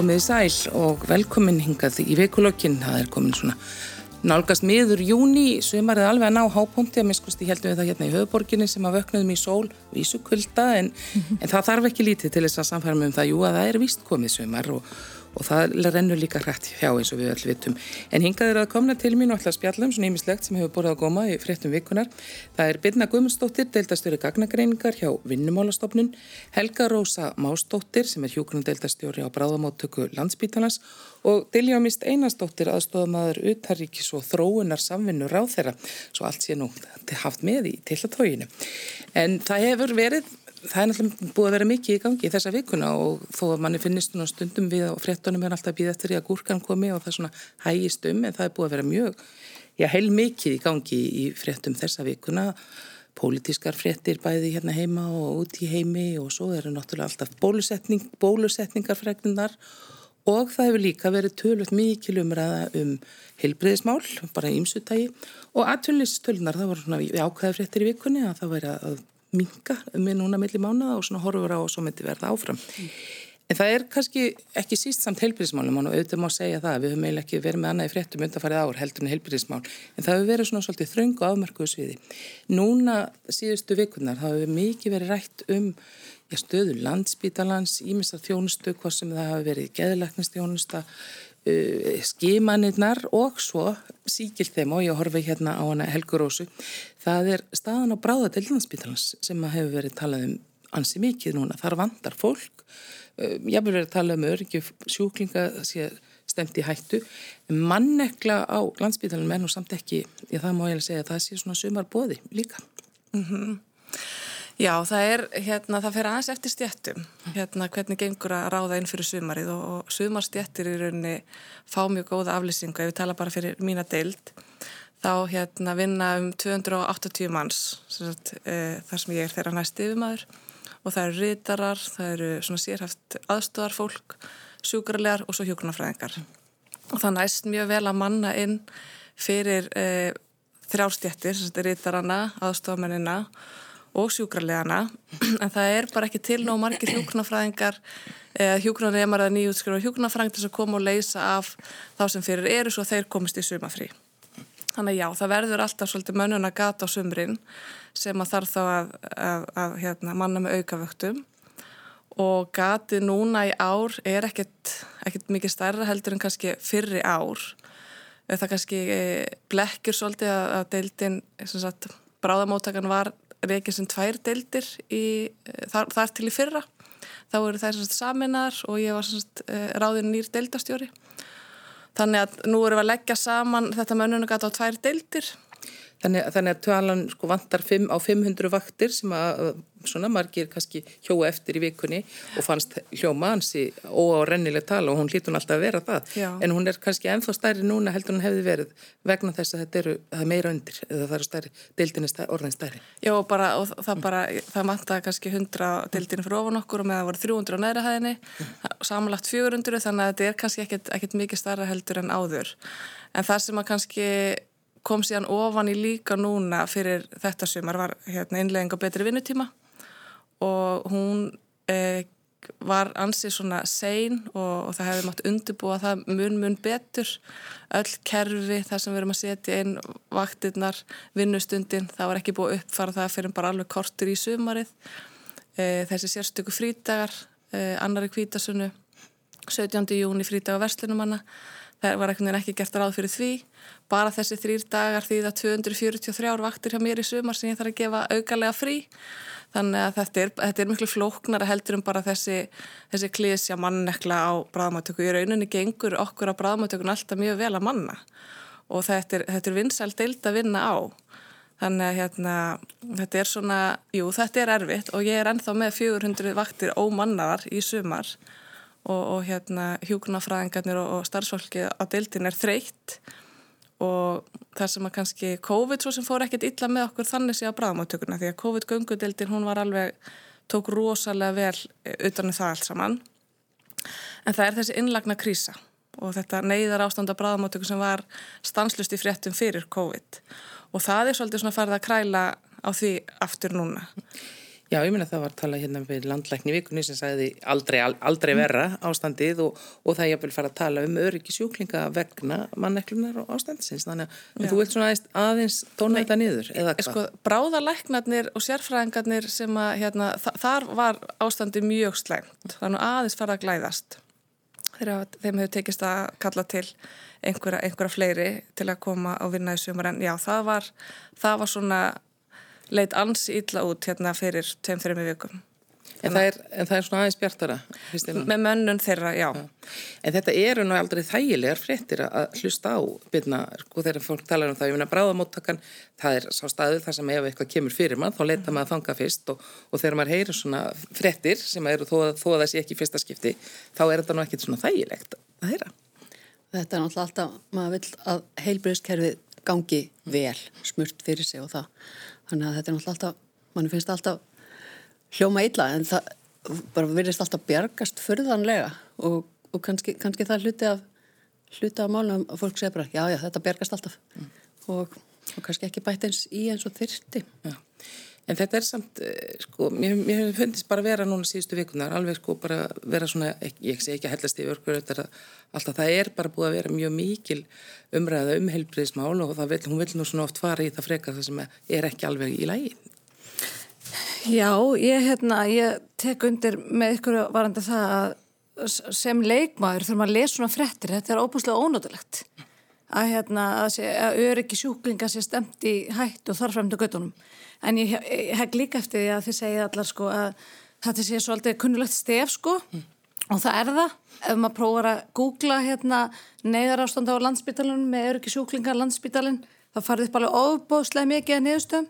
Komið sæl og velkomin hingað í veikulokkin. Það er komin svona nálgast miður júni, sömarið alveg að ná hápunkti að miskusti heldum við það hérna í höfuborginni sem að vöknuðum í sól, vísu kulda en, en það þarf ekki lítið til þess að samfæra með um það, jú að það er vist komið sömar og og það rennur líka hrætt hjá eins og við öll vitum. En hingað er að komna til mín og alltaf spjallum, svona ímislegt sem hefur borðið á góma í fréttum vikunar. Það er Birna Guðmundsdóttir, deildastöru gagnagreiningar hjá Vinnumálastofnun, Helga Rósa Másdóttir sem er hjúgrunum deildastjóri á bráðamáttöku landsbítalans og Dilja Mist Einarsdóttir aðstofamaður utarríkis og þróunar samvinnu ráð þeirra, svo allt sé nú haft með í tillatóginu. En það hefur verið það er náttúrulega búið að vera mikið í gangi í þessa vikuna og þó að manni finnist stundum við og fréttunum er alltaf býð eftir því að gúrkan komi og það er svona hægist um en það er búið að vera mjög, já heil mikið í gangi í fréttum þessa vikuna. Pólitískar fréttir bæði hérna heima og út í heimi og svo eru náttúrulega alltaf bólusetning, bólusetningarfregnunar og það hefur líka verið tölvöld mikil umræða um heilbreyðismál, bara ímsutægi og aðtunlistölunar, það voru svona ákveða fréttir í vikunni að það væri að minga með núna milli mánuða og svona horfur á og svo myndi verða áfram. Mm. En það er kannski ekki síst samt heilbyrðismálum og auðvitað má segja það, við höfum eiginlega ekki verið með annað í fréttum undanfarið ár heldur en heilbyrðismál, en það hefur verið svona svolítið þröng og afmörkuðu sviði. Núna síðustu vikurnar, það hefur mikið verið rætt um já, stöðu landsbítalans, ímesta þjónustu, hvað sem það hafi verið geðlæknistjónusta, uh, skimanirnar og svo síkil þeim og ég horfi hérna á hana Helgur Rósu það er staðan á bráða til landsbítalans sem hefur verið talað um ansi mikið núna, þar vandar fólk ég hefur verið að tala um öryggi sjúklinga stemt í hættu. Mannekla á landsbítalanum er nú samt ekki, ég það má ég að segja að það sé svona sumar bóði líka. Mm -hmm. Já, það er, hérna, það fer aðeins eftir stjættum, hérna, hvernig gengur að ráða inn fyrir sumarið og, og sumarstjættir í rauninni fá mjög góða aflýsingu, ef við tala bara fyrir mína deild, þá hérna vinna um 280 manns, sagt, e, þar sem ég er þeirra næst yfirmaður og það eru ritarar, það eru svona sérhæft aðstóðarfólk, sjúkarlegar og svo hjókunarfræðingar. Og það næst mjög vel að manna inn fyrir e, þrjárstjættir, ritarana, aðstofamennina og sjúkrarlegana en það er bara ekki til nóg margir hjúknarfræðingar eða hjúknarnemar eða nýjútskrifa hjúknarfræðingar til að koma og leysa af þá sem fyrir eru svo þeir komist í sumafrí. Þannig já, það verður alltaf svolítið mönnun að gata á sumrin sem að þarf þá að, að, að hérna, manna með aukavöktum. Og gatið núna í ár er ekkert, mikið stærra heldur en kannski fyrri ár. Það kannski eh, blekkir svolítið að, að deildin, bráðamóttakan var reykja sem tvær deildir í, eh, þar, þar til í fyrra. Þá eru þær saminar og ég var sagt, eh, ráðin nýr deildastjóri þannig að nú erum við að leggja saman þetta mönnunagata á tvær deildir Þannig, þannig að tvalan sko vantar fimm, á 500 vaktir sem að svona margir kannski hjóa eftir í vikunni og fannst hljóma hansi óárennileg tala og hún hlítun alltaf að vera það. Já. en hún er kannski enþá stærri núna heldur hún hefði verið vegna þess að þetta eru er meira undir eða það eru stærri, deildin er orðin stærri. Já og, bara, og það bara það matta kannski 100 deildin fyrir ofan okkur og með það voru 300 á næra hæðinni samanlagt 400 þannig að þetta er kannski ekkit, ekkit mikið starra heldur en áður. En það sem að kannski kom síðan ofan í líka núna fyrir þetta sumar var hérna, innlegging á betri vinnutíma og hún eh, var ansið svona sein og, og það hefði mátt undirbúa það mun mun betur öll kerfi þar sem við erum að setja inn vaktirnar, vinnustundin það var ekki búið að uppfara það fyrir bara alveg kortur í sumarið eh, þessi sérstöku frítagar eh, annari kvítasunnu 17. júni frítaga verslunumanna það var ekki gert ráð fyrir því. Bara þessi þrýr dagar því það 243 vaktir hjá mér í sumar sem ég þarf að gefa augalega frí. Þannig að þetta er, þetta er miklu flóknar að heldur um bara þessi, þessi klísja mannekla á bráðmáttöku í rauninni gengur okkur á bráðmáttökun alltaf mjög vel að manna. Og þetta er, þetta er vinsælt deild að vinna á. Þannig að hérna, þetta er svona jú þetta er erfitt og ég er ennþá með 400 vaktir ómannaðar í sumar og, og hérna hjúkunafræðingarnir og, og starfsfólki á deildin er þreytt og það sem að kannski COVID svo sem fór ekkert illa með okkur þannig sé á bráðmáttökurna því að COVID-göngudeldin hún var alveg, tók rosalega vel eh, utan um það allt saman. En það er þessi innlagna krísa og þetta neyðar ástand á bráðmáttökur sem var stanslust í fréttum fyrir COVID. Og það er svolítið svona farið að kræla á því aftur núna Já, ég minna það var að tala hérna við landlækni vikunni sem sagði aldrei, aldrei verra ástandið og, og það ég vil fara að tala um öryggi sjúklinga vegna manneklunar og ástandsins. Þannig að þú vilt svona aðeins, tóna þetta niður, eða hvað? Sko, bráðalæknarnir og sérfræðingarnir sem að, hérna, þar var ástandið mjög slæmt. Þannig aðeins fara að glæðast. Þegar þeim hefur tekist að kalla til einhverja, einhverja fleiri til að koma á vinna í sumar en já, það var, það var svona leit ans ítla út hérna fyrir tveim-þreimi vikum. En það, er, en það er svona aðeins bjartara? Með mönnun þeirra, já. já. En þetta eru nú aldrei þægilegar fréttir að hlusta á byrna, sko þegar fólk talar um það, ég finna bráðamóttakan, það er sá staðu þar sem ef eitthvað kemur fyrir mann, þá leita maður að þanga fyrst og, og þegar maður heyrir svona fréttir sem eru þó, þó að það sé ekki fyrsta skipti, þá er þetta nú ekkit svona þægilegt að heyra. Þetta er náttúrulega alltaf, maður vil að heilbreyðskerfið gangi vel, smurt fyrir sig og það þannig að þetta er náttúrulega alltaf, mann finnst alltaf hljóma illa en það bara verðist alltaf bjargast förðanlega og, og kannski, kannski það hluti af hluti af málum að fólk segja bara já já þetta bjargast alltaf. Mm. og, og kannski ekki bætt eins í eins og þyrsti Já En þetta er samt, eh, sko, mér, mér finnst bara vera núna síðustu vikunar, alveg sko bara vera svona, ég sé ekki að hellast yfir okkur, þetta alltaf, það er bara búið að vera mjög mikil umræða um heilbriðismál og vil, hún vil nú svona oft fara í það frekar það sem er ekki alveg í lægi. Já, ég, hérna, ég tek undir með ykkur varandi það að sem leikmaður þurfum að lesa svona frettir, þetta er óbúslega ónóttilegt að, hérna, að, að öryggi sjúklinga sé stemt í hætt og þarfremdu göttunum en ég, hegg líka eftir því að þið segja allar sko að þetta sé svolítið kunnulegt stef sko mm. og það er það ef maður prófar að googla hérna neyðar ástand á landsbytalunum með öryggi sjúklingar landsbytalun þá farið upp alveg ofbóðslega mikið að niðurstöðum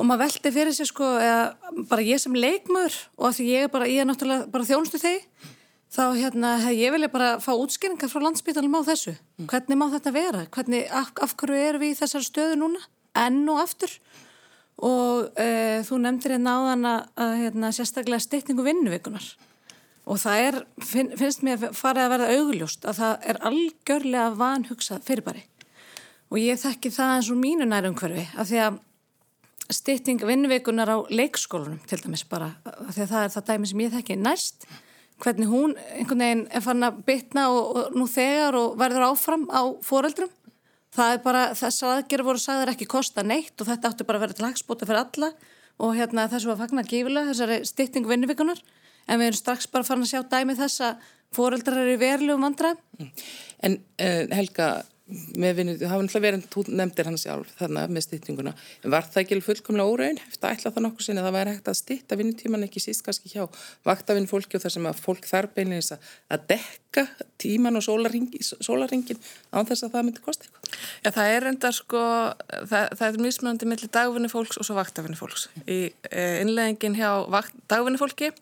og maður veldi fyrir sig sko eða bara ég sem leikmur og því ég er bara, ég er náttúrulega bara þjónustu þig þá hérna ég vilja bara fá útskýringar frá landsbytalunum á þessu. Mm. hvernig má þetta vera, hvernig af, af hverju erum við í þessar stöðu núna? Enn og aftur. Og e, þú nefndir hérna áðan að hérna, sérstaklega stittningu vinnuvíkunar og það er, finn, finnst mér farið að verða augljóst að það er algjörlega vanhugsað fyrirbæri. Og ég þekki það eins og mínu nærumhverfi af því að stitting vinnuvíkunar á leikskólunum til dæmis bara, af því að það er það dæmi sem ég þekki næst hvernig hún einhvern veginn er fann að bytna og, og nú þegar og verður áfram á foreldrum það er bara, þessar aðgerður voru sagðar ekki kosta neitt og þetta áttu bara að vera til hagspóta fyrir alla og hérna þessu var fagnar gífilega, þessari stytting vinnuvikunar, en við erum strax bara farin að sjá dæmi þess að fóreldrar eru verilegu vandra. En uh, Helga, með vinnu, það hafa náttúrulega verið, þú nefndir hann sjálf þarna með styttinguna, en var það ekki fullkomlega óraun eftir að ætla það nokkur sinni? Að það væri hægt að stytta vinnutíman ekki síst kannski hjá vaktavinn fólki og þar sem að fólk þarf beinleins að dekka tíman og sólaringin án þess að það myndi kosta eitthvað? Já, það er enda sko, það, það er mismunandi millir dagvinni fólks og svo vaktavinn fólks. Í e, innleggingin hjá dagvinni fólki,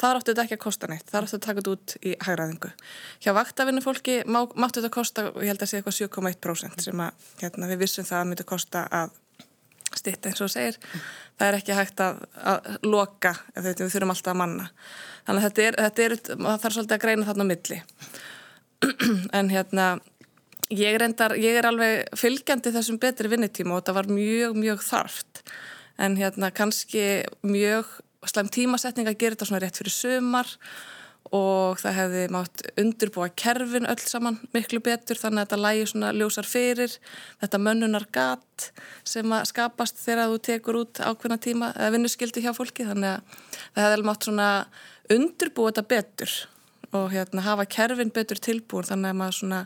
þar áttu þetta ekki að kosta neitt, þar áttu þetta að taka þetta út í hægraðingu. Hjá vaktavinn fólki má, máttu þetta kosta, ég held að sé eitthvað 7,1% sem að hérna, við vissum það að myndi kosta að stitta eins og segir. Það er ekki hægt að, að loka við þurfum alltaf að manna. Þannig að þetta er, þetta er, það þarf svolítið að greina þarna á milli. en hérna, ég, reyndar, ég er alveg fylgjandi þessum betri vinnitíma og þetta var mjög, mjög þarft. En hérna, kannski mjög slæm tímasetning að gera þetta svona rétt fyrir sömar og það hefði mátt undirbúa kerfin öll saman miklu betur þannig að þetta lægi svona ljósar fyrir þetta mönnunar gat sem að skapast þegar þú tekur út ákveðna tíma eða vinnuskildi hjá fólki. Þannig að það hefði mátt svona undirbúa þetta betur og hérna hafa kerfin betur tilbúin þannig að maður svona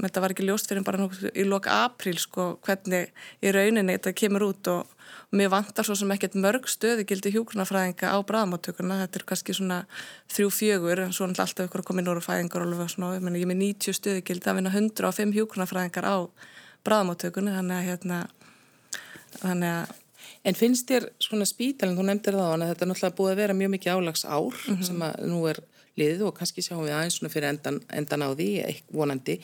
þetta var ekki ljóst fyrir bara nú í loka apríl sko hvernig í rauninni þetta kemur út og Mér vantar svo sem ekkert mörg stöði gildi hjúgrunafræðinga á bræðamáttökurna, þetta er kannski svona þrjú fjögur en svo er alltaf ykkur að koma í núru fæðingar og alveg svona, ég menn ég með 90 stöði gildi að vinna 105 hjúgrunafræðingar á bræðamáttökurna, þannig að hérna, þannig að En finnst þér svona spítalinn, þú nefndir það á hann að þetta er náttúrulega búið að vera mjög mikið álags ár mm -hmm. sem að nú er liðið og kannski sjáum við aðeins svona fyrir endan, endan á því, vonandi,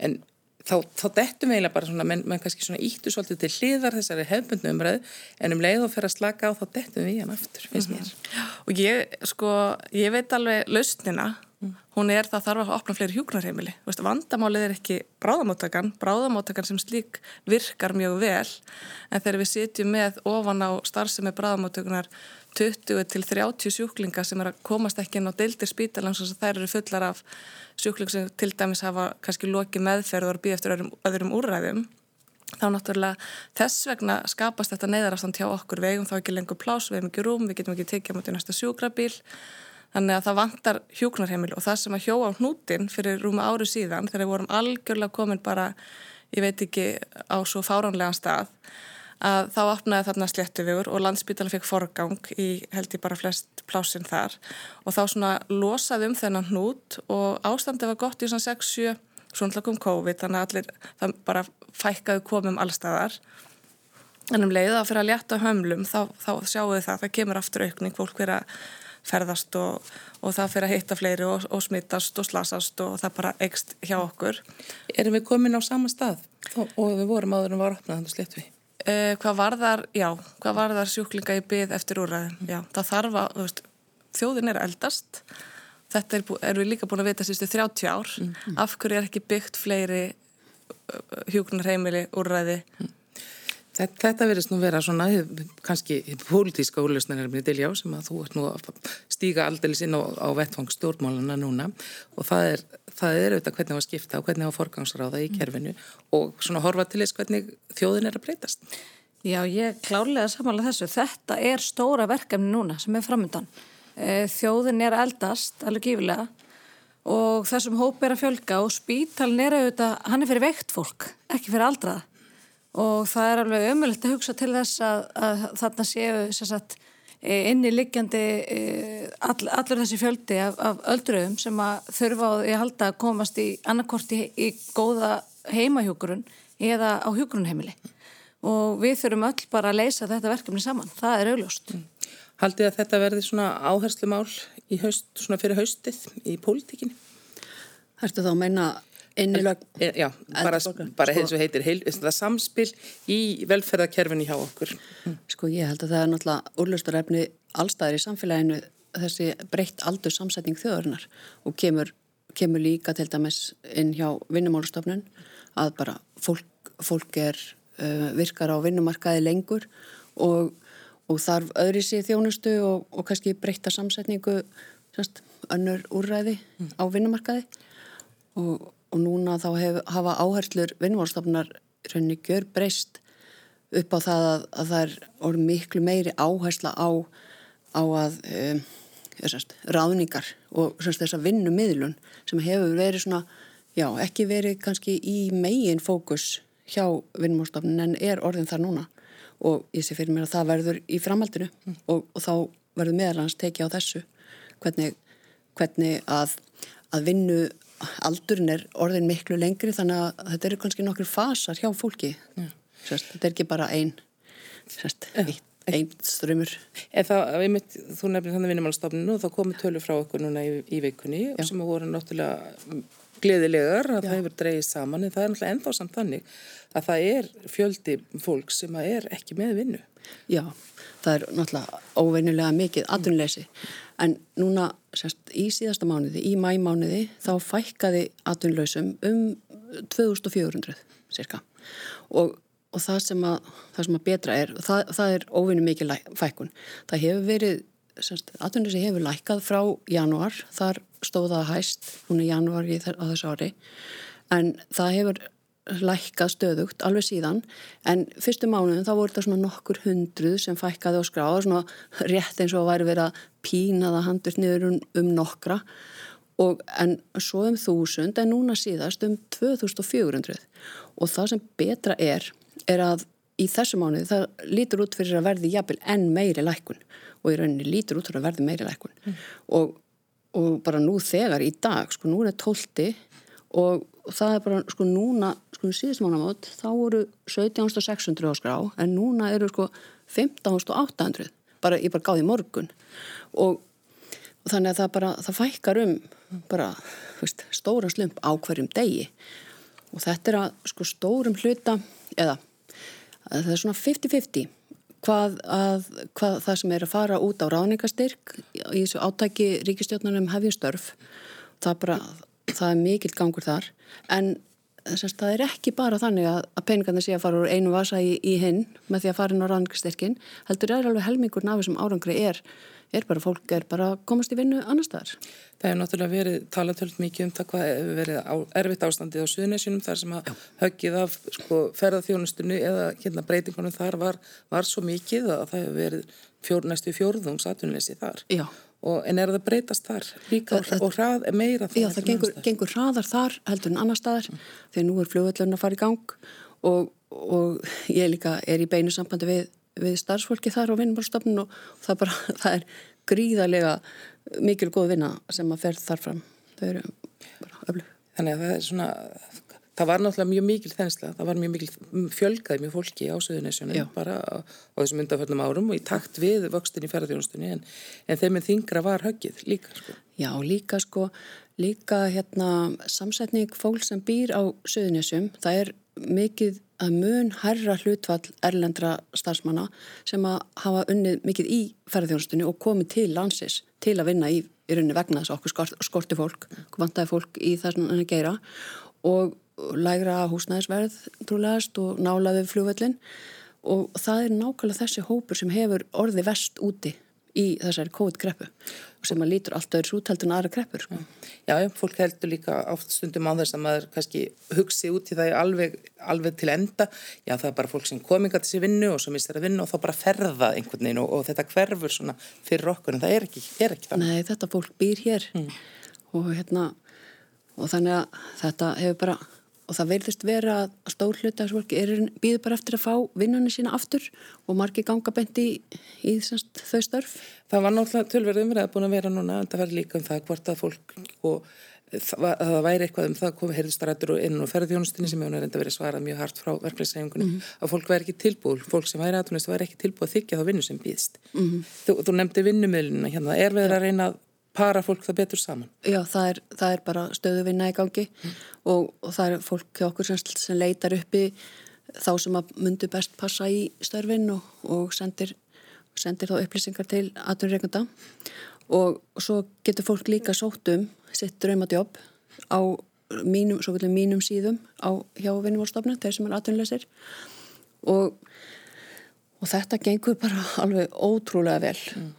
en þá, þá dettum við eiginlega bara svona, menn, menn kannski svona íttu svolítið til hliðar þessari hefbundnu umræð en um leið og fer að slaka á þá dettum við í hann aftur, finnst mér. Mm -hmm. Og ég, sko, ég veit alveg lausnina. Hún er það þarf að opna fleiri hjúknarheimili vandamálið er ekki bráðamóttakan. Bráðamóttakan sem slík virkar mjög vel. En þegar við sitjum með ofan á starfsemi bráðamóttakunar 20 til 30 sjúklinga sem er að komast ekki inn á deildir spítalans og þær eru fullar af sjúkling sem til dæmis hafa kannski loki meðferð og býð eftir öðrum, öðrum úrræðum. Þá náttúrulega þess vegna skapast þetta neyðarastand hjá okkur. Við eigum þá ekki lengur plás, við hefum ekki rúm, við getum ekki tekið mútið næsta sjúkrabíl. Þannig að það vantar hjóknarheimil og það sem að hjó á hnútin fyrir rúma áru síðan þegar við vorum algjörlega komin bara ég veit ekki á svo fáránlega stað að þá opnaði þarna sléttuvegur og landsbytala fekk forgang í held ég bara flest plásinn þar. Og þá svona losaði um þennan hnút og ástandið var gott í svona 6-7 svo náttúrulega kom COVID þannig að allir það bara fækkaðu komum allstaðar en um leiða fyrir að létta hömlum þá, þá sjáu þið það, það kemur aftur aukning fólk fyrir að ferðast og, og það fyrir að hitta fleiri og, og smittast og slasast og það bara ekst hjá okkur. Erum við komin á sama stað? Og við vorum áður en var opnað þannig slett við? Eh, hvað var þar, já, hvað var þar sjúklinga í byð eftir úræðin, já, það þarf að, þú veist, þjóðin er eldast. Þetta er, er við líka búin að vita sístu 30 ár, mm af hverju er ekki byggt fleiri hjúknarheimili úrræði? Mm. Þetta, þetta verðist nú vera svona kannski pólitíska já sem að þú ert nú að stíga aldeilis inn á, á vettfang stjórnmáluna núna. Og það er, það er auðvitað hvernig það var skipta og hvernig það var forgangsráða í kerfinu og svona horfa til þess hvernig þjóðin er að breytast. Já, ég klárlega samanlega þessu. Þetta er stóra verkefni núna sem er framöndan. Eh, þjóðin er eldast, alveg gífilega og þessum hóp er að fjölga og spítalin er auðvitað, hann er fyrir veikt fólk, ekki fyrir aldraða og það er alveg ömulegt að hugsa til þess að, að þarna séu sagt, e, inni liggjandi e, all, allur þessi fjöldi af, af öldruðum sem að þurfa á því að halda að komast í annarkorti í góða heimahjókurun eða á hjókurunheimili og við þurfum öll bara að leysa þetta verkefni saman, það er augljóst. Mm. Haldið að þetta verði svona áherslu mál í haust, svona fyrir haustið í pólitíkinni? Þarftu þá að meina innilög? E, já, bara, bara sko, heitir heitir, heil, það samspil í velferðarkerfinu hjá okkur. Mm. Sko ég held að það er náttúrulega úrlusturefni allstæðir í samfélaginu þessi breytt aldur samsetning þjóðarinnar og kemur, kemur líka til dæmis inn hjá vinnumálustofnun að bara fólk, fólk er, uh, virkar á vinnumarkaði lengur og og þarf öðri sér þjónustu og, og kannski breytta samsetningu semst, önnur úrræði mm. á vinnumarkaði og, og núna þá hef, hafa áherslur vinnumálstofnar rauninni gjör breyst upp á það að, að það er miklu meiri áhersla á, á að um, semst, ráðningar og semst, þessa vinnumiðlun sem hefur verið svona, já ekki verið kannski í megin fókus hjá vinnumálstofnun en er orðin þar núna og ég sé fyrir mér að það verður í framhaldinu mm. og, og þá verður meðalans tekið á þessu hvernig, hvernig að, að vinnu aldurinn er orðin miklu lengri þannig að þetta eru kannski nokkur fasar hjá fólki. Sérst, þetta er ekki bara einn einn ströymur Þú nefnir þannig vinnumálstofninu og þá komið tölur frá okkur núna í, í vikunni Já. sem voru náttúrulega gleðilegar að Já. það hefur dreyið saman en það er náttúrulega ennþá samt þannig að það er fjöldi fólk sem er ekki með vinnu. Já, það er náttúrulega óveinilega mikið atunleysi en núna sérst, í síðasta mánuði, í mæmánuði þá fækkaði atunleysum um 2400 cirka og, og það, sem að, það sem að betra er, það, það er óvinni mikið fækkun. Það hefur verið Atvinnleysi hefur lækkað frá januar, þar stóða hæst, hún er januar í á þessu ári, en það hefur lækkað stöðugt alveg síðan, en fyrstu mánuðin þá voru þetta svona nokkur hundruð sem fækkaði á skráða, svona rétt eins og væri verið að pína það handurt niður um, um nokkra, og, en svo um þúsund, en núna síðast um 2400 og það sem betra er, er að í þessu mánuði það lítur út fyrir að verði jafnvel enn meiri lækkun. Og í rauninni lítur út fyrir að verði meiri lækkun. Mm. og, og bara nú þegar í dag, sko nú er tólti og það er bara sko núna, sko síðust mánamót þá voru 17.600 á skrá en núna eru sko 15.800 bara ég bara gáði morgun. Og, og þannig að það bara það fækkar um bara veist, stóra slump á hverjum degi. Og þetta er að sko stórum hluta eða það er svona 50-50 hvað, hvað það sem er að fara út á ráðningastyrk í þessu átæki ríkistjórnarnum hefjastörf það, bara, það er mikill gangur þar. En semst, það er ekki bara þannig að, að peningarnir sé að fara úr einu vasa í, í hinn með því að fara inn á ranningstyrkin heldur er alveg helmingurinn af þessum árangri er, er bara fólk er bara komast í vinnu annar staðar. Það hefur náttúrulega verið talatöld mikið um það hvað hefur verið á, erfitt ástandið á suðnesjunum þar sem að höggið af sko, ferðarþjónustunni eða hérna, breytingunum þar var, var svo mikið að það hefur verið fjór, næstu fjórðungs atvinnleysi þar. Já. Og, en er það breytast þar líka það, og hrað, meira þar? Já, það gengur, gengur hraðar þar heldur en annar staðar mm. þegar nú er fljóðvöldun að fara í gang og, og ég líka er í beinu sambandi við, við starfsfólki þar og vinnumálstofnun og það, bara, það er gríðarlega mikil góð vinna sem að ferð þar fram. Þau eru bara öflug. Þannig að það er svona það var náttúrulega mjög mikil þensla, það var mjög mikil fjölgaði mjög fólki á Suðunisjónum bara á, á þessum undanförnum árum og í takt við vöxtin í ferðarþjónustunni en, en þeim en þingra var höggið líka sko. Já, líka sko, líka hérna samsetning fólk sem býr á Suðunisjum, það er mikið að mun herra hlutfall erlendra starfsmanna sem að hafa unnið mikið í ferðarþjónustunni og komið til landsis til að vinna í, í rauninni vegna þess að okkur skorti fólk, vantaði fólk í þess að gera og lægra húsnæðisverð trúlegast og nálaðið fljóvellin og það er nákvæmlega þessi hópur sem hefur orði vest úti í þessari COVID-greppu og sem að lítur allt öðru útheldur en aðra greppur. Sko. Já, já, fólk heldur líka átt stundum á þess að maður kannski hugsi út í það alveg, alveg til enda. Já, það er bara fólk sem kominga til þessi vinnu og sem mistar að vinna og þá bara ferða einhvern veginn og, og þetta hverfur svona fyrir okkur en það er ekki, er ekki það. Nei, þetta fólk býr hér mm. og hérna og þannig að þetta hefur bara og það verðist vera að stór hluta þessu fólki býður bara eftir að fá vinnunni sína aftur og margi ganga bendi í, í semst, þau störf. Það var náttúrulega tölverð umræða búin að vera núna en það var líka um það hvort að fólk og það, það væri eitthvað um það komið heyrðustrættur og inn og ferðjónustinni sem hefur reynda verið svarað mjög hart frá verklæssegjungunni mm -hmm. að fólk væri ekki tilbúið, fólk sem væri aðtunist væri ekki tilbúið að þykja þá vinnu sem býðst. Mm -hmm. Þú, þú nefndi vinnumilina hérna, er við að reyna að para fólk það betur saman? Já, það er, það er bara stöðuvinna í gangi mm. og, og það er fólk hjá okkur sem, sem leitar uppi þá sem að myndu best passa í störfin og, og sendir, sendir þá upplýsingar til aðtunreikanda og, og svo getur fólk líka sótt um sitt draumadjóp á mínum, mínum síðum á hjá vinnumálstofna, þeir sem er aðtunleisir og þetta gengur bara alveg ótrúlega vel mm.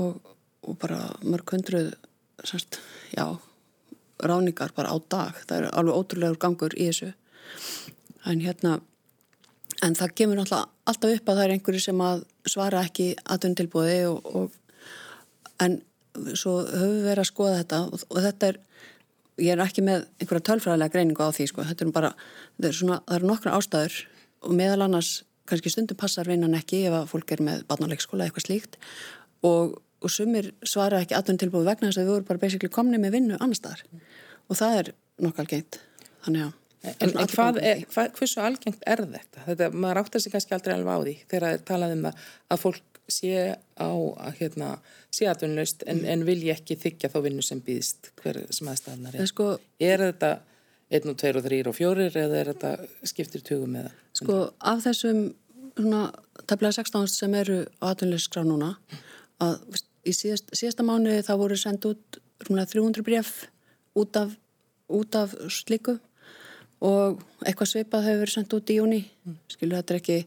og og bara mörg hundruð semst, já, ráningar bara á dag, það er alveg ótrúlegur gangur í þessu. En hérna en það kemur alltaf upp að það er einhverju sem að svara ekki aðuntilbúði og, og en svo höfum við verið að skoða þetta og, og þetta er ég er ekki með einhverja tölfræðilega greiningu á því sko, þetta er bara, er svona það eru nokkra ástæður og meðal annars kannski stundum passar vinnan ekki ef að fólk er með barnáleikskóla eitthvað slíkt. Og og sumir svara ekki aðtunum tilbúið vegna þess að við vorum bara basically komni með vinnu annar staðar og það er nokkal geint þannig að En, en hvað er, hvað, hversu algengt er þetta? þetta maður áttar sig kannski aldrei alveg á því þegar það er talað um það að fólk sé á að hérna, sé aðtunlaust en, mm. en vilja ekki þykja þá vinnu sem býðist hver sem aðstæðanar er. Sko, er þetta 1 og 2 og 3 og 4 eða er þetta skiptir tugum eða? Sko af þessum svona, taflega 16 sem eru á aðtunlaust skrá núna að í síðast, síðasta mánu þá voru sendt út rúmlega 300 bref út af, út af sliku og eitthvað sveipað hefur verið sendt út í júni skilu þetta er ekki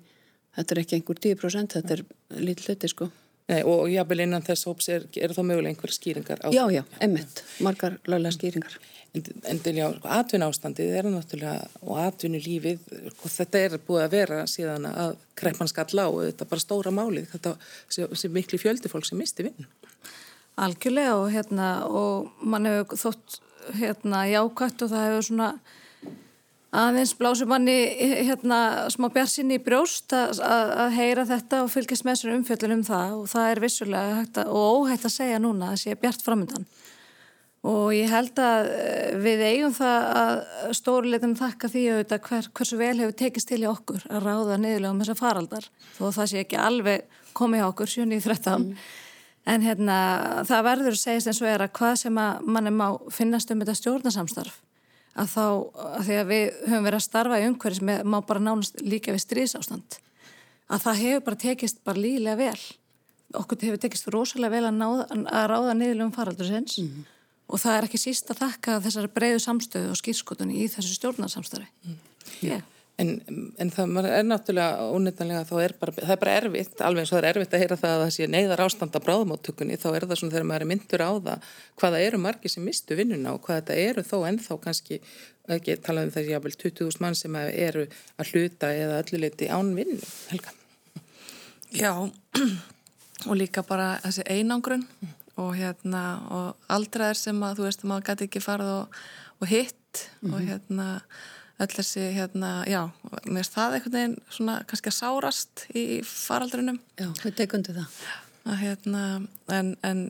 þetta er ekki einhver 10% þetta er lítið hluti sko Nei, og jábel innan þess hóps er, er þá mögulega einhver skýringar á Já, já, emmitt, margar löglega skýringar. En, en til já, sko, atvinna ástandið er náttúrulega og atvinnu lífið og þetta er búið að vera síðan að kreppan skall á og þetta er bara stóra málið þetta sem miklu fjöldi fólk sem misti vinn Algjörlega og hérna og mann hefur þótt hérna jákvæmt og það hefur svona aðeins blásum manni hérna smá bjarsinni í brjóst að, að, að heyra þetta og fylgjast með þessari umfjöldun um það. Og það er vissulega hægt að, og óhægt að segja núna að sé bjart framöndan og ég held að eh, við eigum það að stóruleitum þakka því auðvitað hver, hversu vel hefur tekist til í okkur að ráða niðurlega um þessa faraldar. Þó það sé ekki alveg komið á okkur 7.13 mm. en hérna það verður að segja eins og er að hvað sem að manni má finnast um þetta stjórnasamstarf að þá að því að við höfum verið að starfa í umhverjum sem má bara nánast líka við strísástand að það hefur bara tekist bara lílega vel okkur hefur tekist rosalega vel að, náða, að ráða niðurlega um faraldur sinns mm og það er ekki síst að þakka þessari breiðu samstöðu og skýrskotunni í þessu stjórnarsamstöðu. Mm. Yeah. En, en það er náttúrulega ónefnilega, er bara, það er bara erfitt, alveg eins og það er erfitt að heyra það að það sé neyðar ástand að bráðmáttökunni, þá er það svona þegar maður er myndur á það hvaða eru margi sem mistu vinnuna og hvað þetta eru þó ennþá kannski, ekki talað um þessi jáfnvel 20.000 mann sem eru að hluta eða ölluleiti án vinnu, Helga. Já, og líka bara þessi einangrun og hérna, og aldraðir sem að þú veist að maður gæti ekki farið og, og hitt mm -hmm. og hérna öll þessi, hérna, já, mér finnst það einhvern veginn svona kannski að sárast í faraldrinum. Já, við tekundu það. Að, hérna, en, en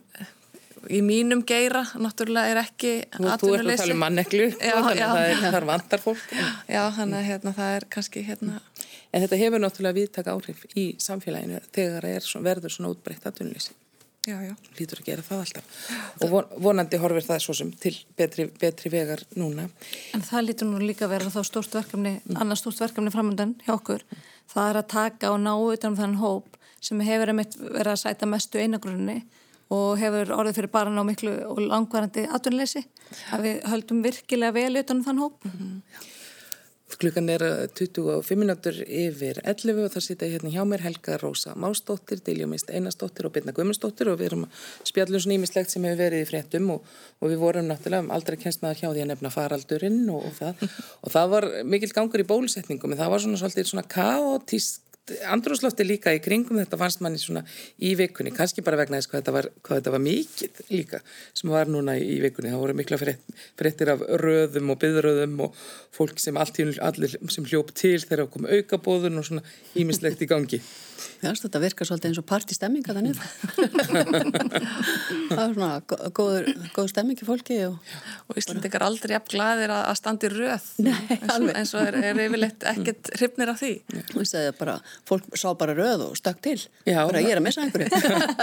í mínum geira, náttúrulega, er ekki atvinnuleysi. Þú ert að tala um manneklu, þannig að það, er, það er vandar fólk. Já, þannig að hérna, það er kannski, hérna... En þetta hefur náttúrulega viðtak áhrif í samfélaginu þegar það er, verður svona útbreytt atvinnuleysi já, já. lítur að gera það alltaf og vonandi horfir það svo sem til betri, betri vegar núna En það lítur nú líka að vera þá stórt verkefni mm. annars stórt verkefni framöndan hjá okkur mm. það er að taka og ná utanum þann hóp sem hefur verið að sæta mestu einagrunni og hefur orðið fyrir bara ná miklu og langvarandi atvinnleysi að við höldum virkilega vel utanum þann hóp mm. Klukkan er 25 minútur yfir 11 og það sita hérna hjá mér Helga Rósa Másdóttir, Diljumist Einarsdóttir og Birna Guðmundsdóttir og við erum spjallum svona ímislegt sem hefur verið í fréttum og, og við vorum náttúrulega aldrei kennst maður hjá því að nefna faraldurinn og, og það. Og það var mikil gangur í bólusetningum en það var svona svolítið svona kaotísk andrúslofti líka í kringum þetta fannst manni svona í vikunni kannski bara vegna þess hvað þetta var, hvað þetta var mikið líka sem var núna í vikunni það voru mikla fréttir af röðum og byðröðum og fólk sem allir sem hljóp til þegar kom aukabóðun og svona ímislegt í gangi Fjást, þetta virkar svolítið eins og partistemming að það er svona góður, góður stemming í fólki. Og, og Íslandikar aldrei jafn gladir að standi röð Nei, eins, og, eins og er, er yfirleitt ekkert hrifnir af því. Þú segði bara, fólk sá bara röð og stökk til. Já, bara ég er að missa einhverju.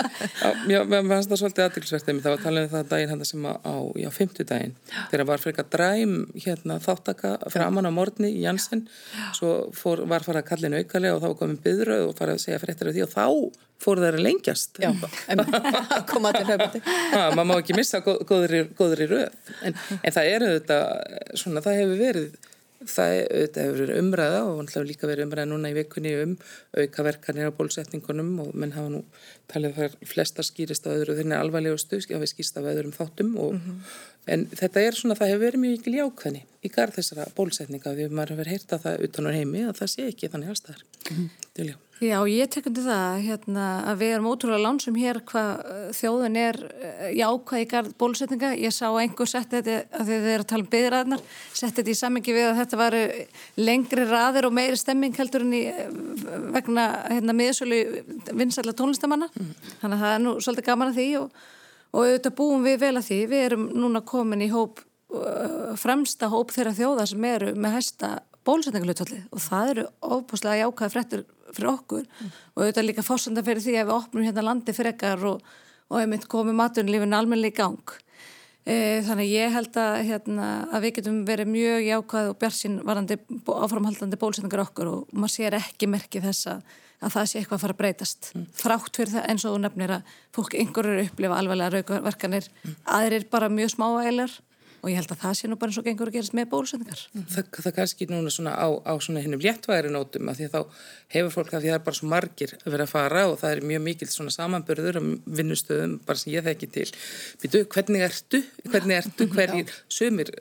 já, mér fannst það svolítið aðtilsverðið. Það var talað um það daginn hann sem á, já, fymtudaginn. Þegar var eitthvað dræm hérna, þáttaka framan á morgni í Janssen. Svo fór, var farað að kallinu aukalega og þá komum byðröð og farað að segja fréttir af því og þá fór að lengjast Já, koma til höfandi maður má ekki missa góður í, góður í röð en, en það er auðvitað svona það hefur verið það hefur verið umræða og hann líka verið umræða núna í vikunni um aukaverkanir á bólsetningunum og menn hafa nú talið þar flesta skýrist á öðru þenni alvarlegustu, hafa skýrst af öðrum þáttum og, mm -hmm. en þetta er svona það hefur verið mjög ekki ljákvæðni í garð þessara bólsetninga því að maður hefur heyrta það utan á heimi að það sé ekki þannig allstaðar mm -hmm. Já, ég tekundi það hérna, að við erum ótrúlega lánsum hér hvað uh, þjóðin er jákvæð í garð bólusetninga. Ég sá einhver sett þetta, að þið eru að tala um byggðræðnar, sett þetta í sammingi við að þetta var lengri raðir og meiri stemming heldur en í vegna hérna, miðsölu vinsætla tónlistamanna. Mm. Þannig að það er nú svolítið gaman að því og, og auðvitað búum við vel að því. Við erum núna komin í hóp, fremsta hóp þeirra þjóða sem eru með hæsta bólusetningalutfalli og það eru óbúslega jákvæði frettur fyrir okkur mm. og auðvitað líka fórsönda fyrir því að við opnum hérna landi fyrir ekkar og, og einmitt komum maturlífin almennilega í gang. E, þannig ég held að, hérna, að við getum verið mjög jákvæð og björnsinn varandi áframhaldandi bólusetningar okkur og maður sér ekki merkið þess að, að það sé eitthvað að fara að breytast. Mm. Þrátt fyrir það eins og þú nefnir að fólk einhverjur upplifa alveglega raukaverkanir, mm. aðrir bara mjög smáælar og ég held að það sé nú bara eins og gengur að gerast með bólusetningar. Mm. Það, það kannski núna svona á, á svona hennum léttværi nótum að því að þá hefur fólk að því að það er bara svo margir að vera að fara og það er mjög mikil svona samanbörður um vinnustöðum bara sem ég þekki til. Býtu, hvernig ertu? Hvernig ertu? Hverjir? Sumir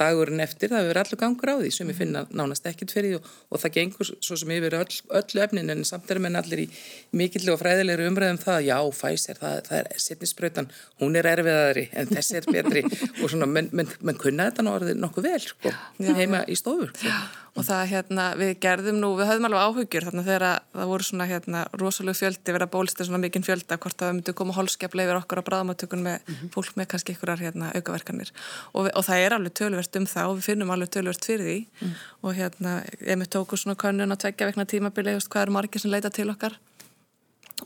dagurinn eftir, það verður allur gangur á því, sumir finna nánast ekkit fyrir því og, og það gengur svo sem yfir öll, öllu efnin en samt er menn allir í mikill og fræðilegri umræðum um það, já, fæsir, það, það er setnisbrötan, hún er erfiðari en þessi er betri og svona menn menn, menn kunna þetta nú orðið nokkuð vel sko, já, heima já. í stofur sko. og það hérna, við gerðum nú við höfðum alveg áhugjur þarna þegar það voru svona hérna rosalega fjöldi verið að bólsta svona mikinn fjölda hvort það myndi koma hólskjaplega yfir okkur á bráðmátökun með mm -hmm. fólk með kannski einhverjar hérna aukaverkanir og, við, og það er alveg tölvert um það og við finnum alveg tölvert fyrir því mm. og hérna, ef við tókum svona kannun að tveggja vekna tímabili, hvað eru margir sem leita til okkar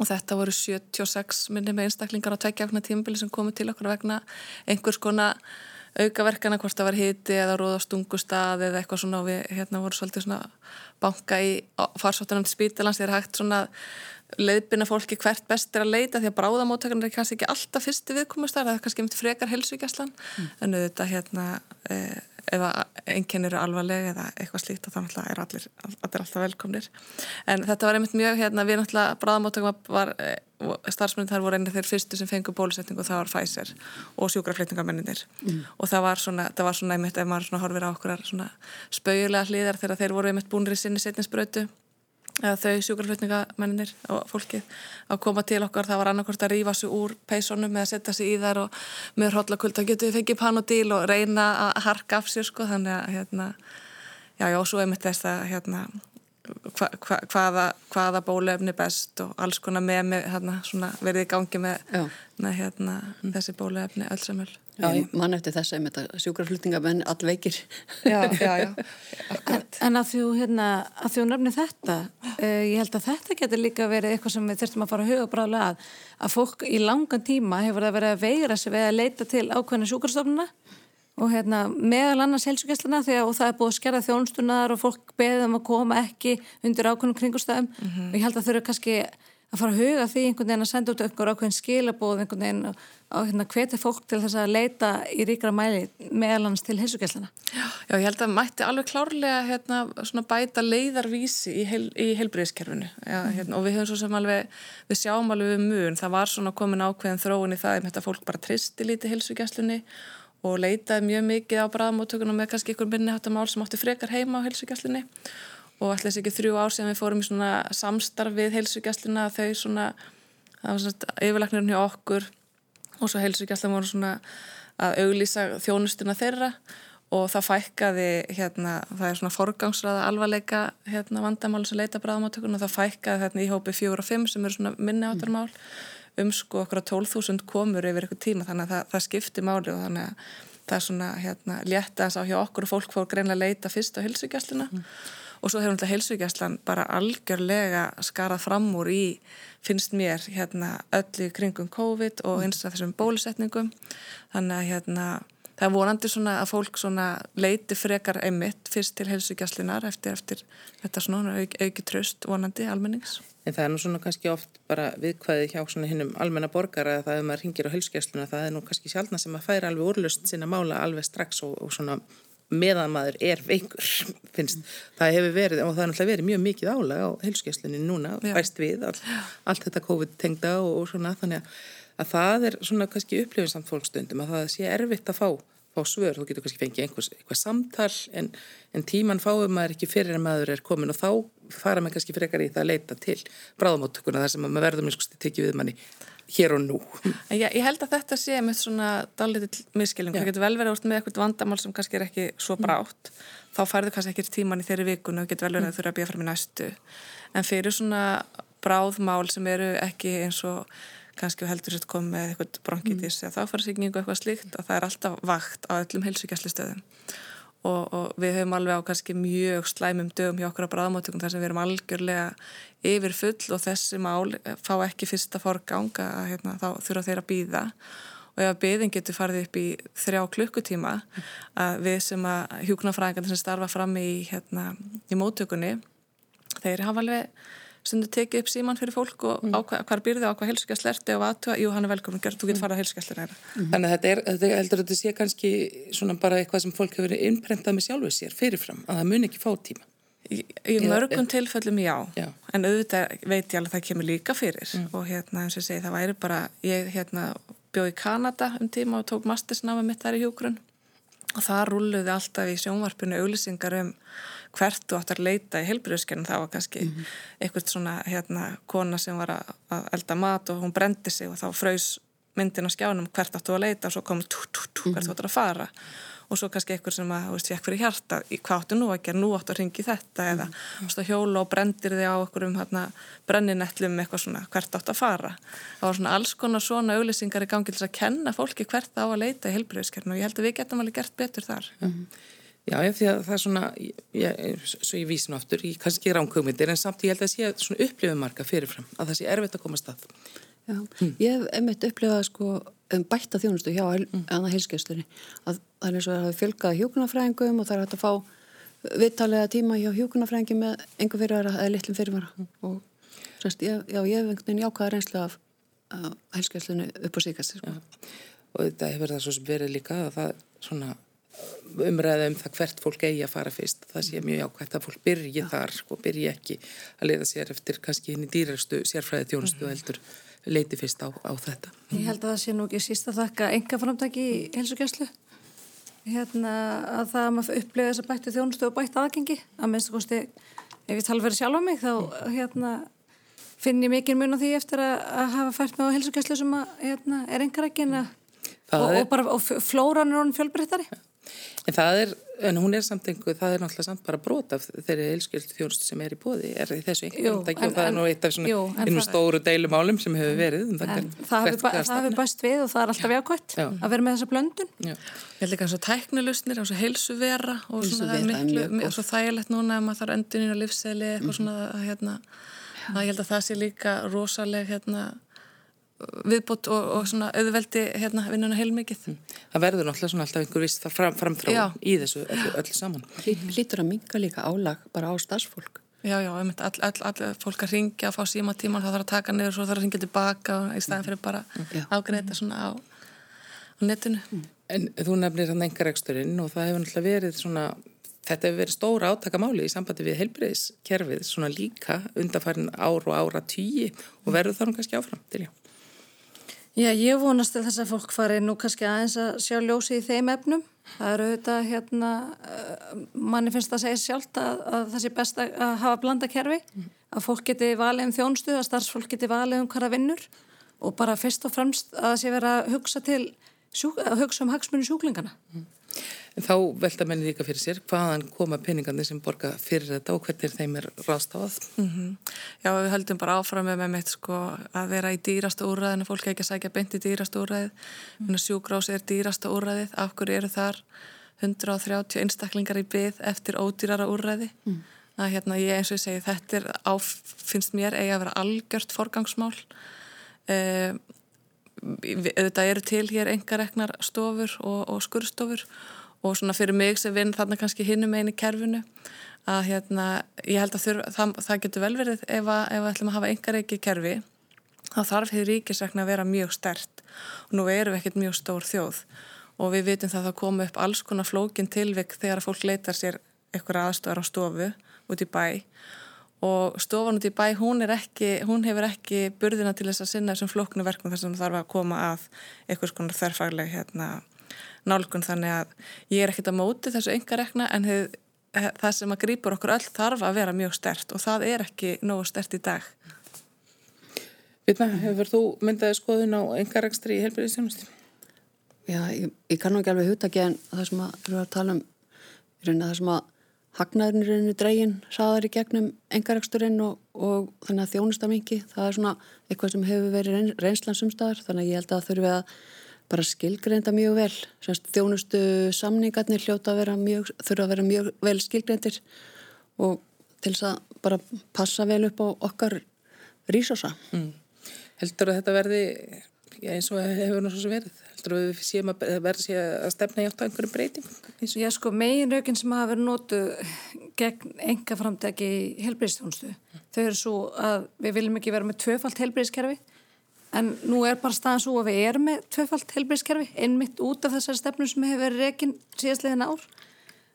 og þetta voru 76 minni með einstaklingar á tveggja vekna tímabili sem komu til okkar vegna einhvers konar aukaverkana hvort það var hiti eða róða stungustað eða eitthvað svona. Og við hérna voru svolítið svona banka í farsóttunum til spítalans. Þegar hægt svona leiðbyrna fólki hvert best er að leita því að bráðamóttakarnir er kannski ekki alltaf fyrsti viðkomustar, það er kannski myndi frekar helsugjastlan mm. en auðvitað hérna e, ef einnkennir eru alvarleg eða eitthvað slíkt og þá er allir, allir alltaf velkomnir en þetta var einmitt mjög hérna við náttúrulega bráðamóttakarn var e, starfsmennin þar voru einnig þeir fyrstu sem fengur bólusetning og það var Pfizer og sjúkraflutningarmenninir mm. og það var svona, það var svona einmitt ef maður horfir á okkur svona spauðulega hlýðar þegar þeir voru einmitt búinir í sinni setninsbrötu eða þau sjúkarflutningamennir og fólkið að koma til okkar. Það var annarkort að rýfa sig úr peisonum eða setja sig í þær og með hróllakulta getur við fengið panodíl og reyna að harka af sér sko þannig að hérna já já og svo er mitt þess að hérna hva, hva, hvaða, hvaða bólefni best og alls konar með, með hérna, verið í gangi með, með hérna, þessi bólefni öllsamöl Já, mann eftir þess að sjúkraflutningamenn allveikir. Já, já, já En, en að þú hérna, að þú nefnir þetta uh, ég held að þetta getur líka verið eitthvað sem við þurftum að fara að huga bráðlega að að fólk í langan tíma hefur það verið að veira sig við að leita til ákveðna sjúkrastofnuna og hérna, meðal annars því að það er búið að skerða þjónstunar og fólk beðið um að koma ekki undir ákveðnum kringustafum mm -hmm. og ég held að þau eru kannski að fara að huga því einhvern veginn að senda út okkur ákveðin skilabóð einhvern veginn og, og hérna, hvetja fólk til þess að leita í ríkra mæli meðal annars til helsugæsluna. Já, ég held að mætti alveg klárlega hérna, bæta leiðarvísi í, heil, í heilbríðiskerfinu mm. hérna, og við höfum svo sem alveg, við sjáum alveg við mun, það var svona komin ákveðin þróun í það að fólk bara tristi lítið helsugæslunni og leitaði mjög mikið á bræðamóttökunum með kannski ykkur minni hattamál sem átti frekar heima á heilsugjastlunni og ætlaðis ekki þrjú ár sem við fórum í svona samstarf við heilsugjastluna þau svona, það var svona yfirleiknirinn hjá okkur og svo heilsugjastlan voru svona að auglýsa þjónustuna þeirra og það fækkaði hérna, það er svona forgangsraða alvarleika hérna vandamáli sem leita bræðamóttökunum og það fækkaði hérna í hópi fjóra og fimm sem eru svona minni áttarmál mm um sko okkur á 12.000 komur yfir eitthvað tíma þannig að það, það skiptir máli og þannig að það er svona hérna létta þess að hjá okkur og fólk fór greinlega að leita fyrst á hilsugjastluna mm. og svo hefur náttúrulega hilsugjastlan bara algjörlega skarað fram úr í finnst mér hérna öllu kringum COVID og eins að þessum bólusetningum þannig að hérna það er vonandi svona að fólk svona leiti frekar einmitt fyrst til helsugjastlinar eftir, eftir þetta svona auk, auki tröst vonandi almennings. En það er nú svona kannski oft bara viðkvæði hjá svona hinnum almenna borgara að það ef maður ringir á helsugjastluna það er nú kannski sjálfna sem að færa alveg úrlust sinna mála alveg strax og, og svona meðan maður er veikur finnst. Það hefur verið og það er náttúrulega verið mjög mikið álag á helsugjastlunni núna bæst við all, allt þetta COVID-tengda og, og svona þannig að það er svona kannski upplifinsamt fólkstundum að það sé erfitt að fá, fá svör, þú getur kannski fengið einhvers, einhver samtal en, en tíman fáum maður ekki fyrir að maður er komin og þá fara maður kannski frekar í það að leita til bráðamáttökuna þar sem maður verður minn sko tekið við manni hér og nú. Já, ég held að þetta sé með svona dálítið miskilning, það getur vel verið með eitthvað vandamál sem kannski er ekki svo mm. brátt, mm. þá færðu kannski ekki tíman í þeirri vikun og getur vel verið að þurfa að býja fram í næstu, en fyrir svona bráðmál sem eru ekki eins og kannski heldur sér komið með eitthvað bronkitis mm. eða þáfærsíkningu eitthvað slíkt og það er alltaf vakt á öllum heilsugjastlistöðum og, og við höfum alveg á kannski mjög slæmum dögum hjá okkur á bráðmáttökum þar sem við erum algjörlega yfir full og þessi mál fá ekki fyrsta forganga að hérna, þá þurfa þeir að býða og ef að byðin getur farið upp í þrjá klukkutíma að við sem að hjúknarfræðingar sem starfa fram í, hérna, í móttökunni þeir hafa alveg stundu tekið upp síman fyrir fólk og mm. hvað byrði á hvað helskjast lerti og aðtöða, jú hann er velkomin, þú getur farað á helskjastir næra. Mm. Þannig að þetta er, þetta heldur að þetta sé kannski svona bara eitthvað sem fólk hefur verið innprentað með sjálfuð sér fyrirfram, að það mun ekki fá tíma. Í, í mörgum tilfellum já, já, en auðvitað veit ég alveg að það kemur líka fyrir mm. og hérna eins og segi það væri bara, ég hérna bjóð í Kanada um tíma og tók mastersnámi mitt þar í hjúgrunn og það rulluði alltaf í sjónvarpinu auðlisingar um hvert þú áttar að leita í heilbriðskernin það var kannski mm -hmm. eitthvað svona hérna kona sem var að elda mat og hún brendi sig og þá fröys myndin á skjánum hvert áttu að leita og svo komur tú tú tú hvert þú áttar að fara og svo kannski eitthvað sem að, þú veist, ég ekki fyrir hjarta hvað áttu nú að gera, nú áttu að ringi þetta mm -hmm. eða, þú veist, að hjóla og brendir þig á okkur um hérna brenninettlum eitthvað svona, hvert áttu að fara það var svona alls konar svona auðlýsingar í gangi til að kenna fólki hvert á að leita í heilbriðskernin og ég held að við getum alveg gert betur þar mm -hmm. Já, ég, því að það er svona, ég, svo ég vísinu aftur, ég kannski ekki ránkugmyndir en samt ég held að það sé svona upplifumarka fyrirfram að það sé erfitt að koma stað. Já, mm. ég hef einmitt upplifað sko um bætta þjónustu hjá mm. heilskestunni að það er eins og að hafa fjölgað hjókunafræðingum og það er hægt að fá vittalega tíma hjá hjókunafræðingi með engu fyrirvara eða litlum fyrirvara mm. og semst, ég, já, ég hef einhvern veginn jákaða reynslu af, heilskestunni upp á síkast sko. og þetta hefur það svo sem verið líka að það svona umræða um það hvert fólk eigi að fara fyrst það sé mjög ákvæmt að fólk byrji ja. þar og sko, byrji ekki að leiða sér eftir kannski henni dýrastu sérfræði þjónustu mm -hmm. heldur leiti fyrst á, á þetta. Ég held að það sé nú ekki síst að þakka enga framtaki í helsugjastlu hérna að það að maður upplega þess að bættu þjónustu og bættu aðgengi að minnst að kosti ef ég tala verið sjálf á mig þá hérna finn ég mikið mun á því eftir að, að hafa fært með á helsugjastlu sem að hérna, er engar ekki en að og, og, bara, og flóran er honum fjölbreyttari En það er, en hún er samt einhver, það er náttúrulega samt bara brot af þeirri heilskjöld þjónustu sem er í bóði, er þessu einhvern veginn og það er nú eitt af svona innum stóru deilumálum sem hefur verið. Um það, það hefur bæst við og það er alltaf jákvæmt að vera með þessa blöndun. Já. Ég held ekki að svo tæknilusnir og svo heilsuvera og svona það er miklu, og svo þægilegt núna að maður þarf öndunin og livseli eitthvað mm. svona, hérna, að ég held að það sé líka rosaleg, hérna, viðbútt og, og svona auðveldi hérna vinnuna heilmikið. Mm. Það verður náttúrulega svona alltaf einhver vist fram, framþráð í þessu öllu, öllu saman. Lítur að minga líka álag bara á starfsfólk. Já, já, all, all, all, fólk að ringja að fá síma tíman, það þarf að taka niður og svo þarf að ringja tilbaka í staðan fyrir bara ágreita svona á, á netinu. Mm. En þú nefnir hann engar eksturinn og það hefur náttúrulega verið svona Þetta hefur verið stóra átakamáli í sambandi við heilbreyðiskerfið svona líka undanfærin ár og ára tíi og verður það nú kannski áfram til já. Já, ég vonast til þess að fólk fari nú kannski aðeins að sjá ljósi í þeim efnum. Það eru auðvitað hérna, eh, manni finnst það að segja sjálft að, að það sé best að hafa blanda kerfi, að fólk geti valið um þjónstuð, að starfsfólk geti valið um hverja vinnur og bara fyrst og fremst að það sé vera að hugsa, til, að hugsa um hagsmunni sjúklingana. Mm. En þá velta menni líka fyrir sér hvaðan koma peningandi sem borga fyrir þetta og hvernig þeim er ráðstafað. Mm -hmm. Já, við höldum bara áfram með mitt sko að vera í dýrasta úrræðinu, fólk ekki að sækja beint í dýrasta úrræðið, mm. sjúgrás er dýrasta úrræðið, af hverju eru þar 130 einstaklingar í byð eftir ódýrara úrræði. Mm. Að hérna ég eins og ég segi þetta er á, finnst mér eigi að vera algjört forgangsmál. Uh, þetta eru til hér engareknar stofur og, og skurstofur og svona fyrir mig sem vinn þarna kannski hinnum einu kerfinu að hérna ég held að þurf, það, það getur vel verið ef að ætlum að hafa engareiki kerfi þá þarf hefur ríkisrækna að vera mjög stert. Og nú erum við ekkert mjög stór þjóð og við vitum það að það komu upp alls konar flókin tilvik þegar að fólk leitar sér eitthvað aðstofar á stofu út í bæ. Og stofan út í bæ hún, ekki, hún hefur ekki burðina til þess að sinna þessum flóknu verknum að það þarf að koma að eitthvað svona þörfagleg hérna nálgun þannig að ég er ekkit að móti þessu enga rekna en hef, það sem að grýpur okkur öll þarf að vera mjög stert og það er ekki nógu stert í dag. Vitna, hefur þú myndaði skoðun á enga rekstri í helbriðisjónusti? Já, ég, ég kannu ekki alveg hugta ekki en það sem að, að tala um það sem að hagnaðurinn er dregin saðar í gegnum engareksturinn og, og þannig að þjónustamingi það er svona eitthvað sem hefur verið reynslandsumstæðar þannig að ég held að þurfum við að bara skilgreinda mjög vel Semst, þjónustu samningarnir hljóta að vera mjög, þurfa að vera mjög vel skilgreindir og til þess að bara passa vel upp á okkar rísosa mm. Heldur að þetta verði eins og hefur náttúrulega verið heldur að við séum að verði að stefna í átt á einhverjum breyting Já sko, megin raugin sem hafa verið nótu gegn enga framtæki í helbreyðstjónustu, mm. þau eru svo að við viljum ekki vera með tvöfalt helbreyðskerfi En nú er bara staðan svo að við erum með tvöfalt helbriðskerfi, einmitt út af þessari stefnum sem hefur verið reygin síðastlegin ár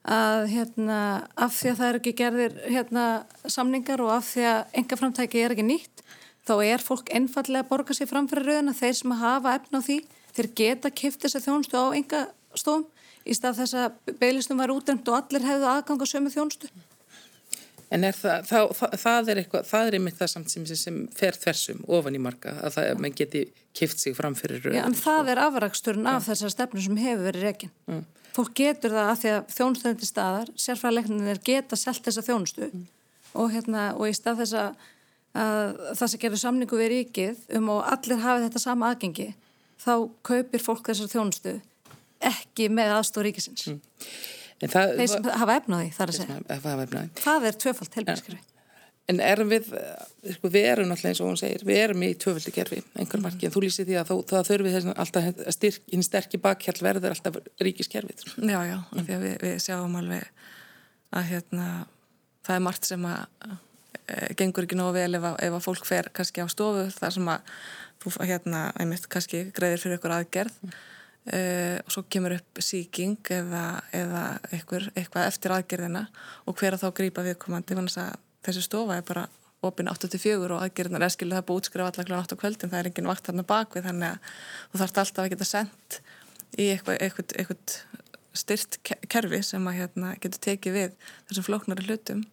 að hérna, af því að það er ekki gerðir hérna, samningar og af því að enga framtæki er ekki nýtt þá er fólk einfallega að borga sér framfyrir rauðina þeir sem hafa efna á því þeir geta kipt þess að þjónustu á enga stofum í stað þess að beilistum var útdæmt og allir hefðu aðgang á sömu þjónustu. En það, það, það er eitthvað, það er einmitt það samt sem, sem fer þversum ofan í marka að það, mann geti kift sig fram fyrir rauð. Já, en það sko. er afraksturinn af þessar stefnum sem hefur verið reygin. Mm. Fólk getur það að því að þjónustöðundi staðar, sérfræðilegnir geta selt þessa þjónustu mm. og, hérna, og í stað þess að það sem gerur samningu við ríkið um og allir hafi þetta sama aðgengi, þá kaupir fólk þessar þjónustu ekki með aðstóð ríkisins. Mm. Það, Þeir sem hafa efnaði þar að segja. Það er tvöfald helbilskerfi. En erum við, eh, sko, við erum náttúrulega eins og hún segir, við erum í tvöföldi kerfi, einhver marki, en þú lýsir því að það þurfi þess að alltaf styrk, hinn sterkir bakhjall verður alltaf ríkiskerfið. Já, já, af því að við, við sjáum alveg að hérna, það er margt sem að e, gengur ekki nógu vel ef að, ef að fólk fer kannski á stofu þar sem að þú hérna, einmitt kannski greiðir fyrir ykkur aðgerð mm. Uh, og svo kemur upp síking eða, eða eitthvað, eitthvað eftir aðgerðina og hver að þá grýpa viðkomandi þessi stofa er bara opinn 84 og aðgerðinar er skiluð það búið útskrifa allar kl. 8 á kvöldin, það er engin vakt þarna bakvið þannig að þú þarfst alltaf að geta sendt í eitthvað, eitthvað, eitthvað styrt kerfi sem að hérna, getur tekið við þessum flóknari hlutum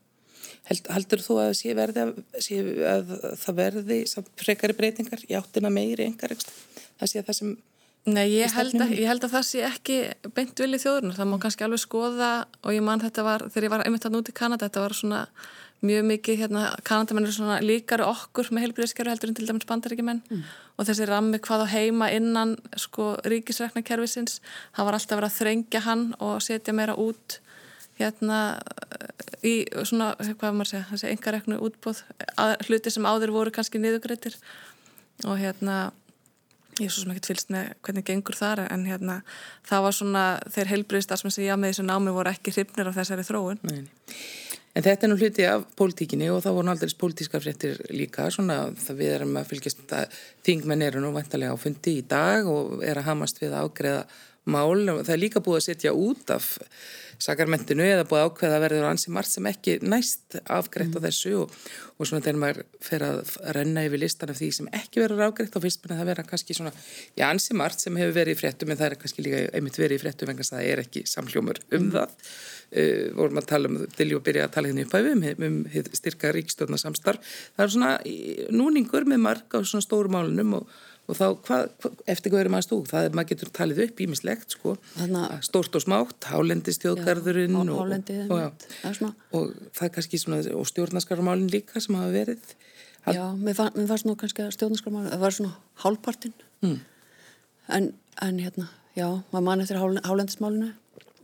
Held, Haldur þú að, verði, sé að það verði frekari breytingar í áttina meiri engar það sé að það sem Nei, ég held, að, ég held að það sé ekki beint vilja þjóðurnar. Það má kannski alveg skoða og ég man þetta var, þegar ég var einmitt hann út í Kanada, þetta var svona mjög mikið, hérna, Kanadamenn eru svona líkari okkur með heilbríðskerfi heldur en til dæmis bandaríkjumenn mm. og þessi rammi hvað á heima innan sko ríkisreknakerfisins, það var alltaf verið að þrengja hann og setja meira út hérna í svona, hvað maður segja, þessi engareknu útbóð, að, hluti sem áður voru kannski niðugreitir og hérna ég er svo sem ekkert fylst með hvernig gengur þar en hérna það var svona þeir heilbriðstar sem segja með þessu námi voru ekki hrifnir af þessari þróun Nei. En þetta er nú hluti af pólitíkinni og þá voru aldrei pólitíska fréttir líka svona það við erum að fylgjast þingmenn eru nú vantarlega á fundi í dag og er að hamast við að ágreða mál það er líka búið að setja út af sakarmentinu eða búið ákveða að verður ansi margt sem ekki næst afgreitt mm. á þessu og, og svona þegar maður fer að renna yfir listan af því sem ekki verður afgreitt á fyrst menn að það vera kannski svona, já ansi margt sem hefur verið í fréttum en það er kannski líka einmitt verið í fréttum en það er ekki samljómur um mm. það uh, vorum að tala um, til ég að byrja að tala hérna upp af um, um, um styrka ríkstofnarsamstarf það er svona núningur með marg á svona stóru málunum og og þá, hvað, hvað, eftir hvað eru maður stúk það er, maður getur talið upp ímislegt sko. Stórt og smátt, hálendistjóðgarðurinn og, og, og, og það er kannski svona og stjórnaskarmálinn líka sem hafa verið. Já, mér, fann, mér fannst nú kannski að stjórnaskarmálinn það var svona hálpartinn mm. en, en hérna já, maður mann eftir hálendismálinu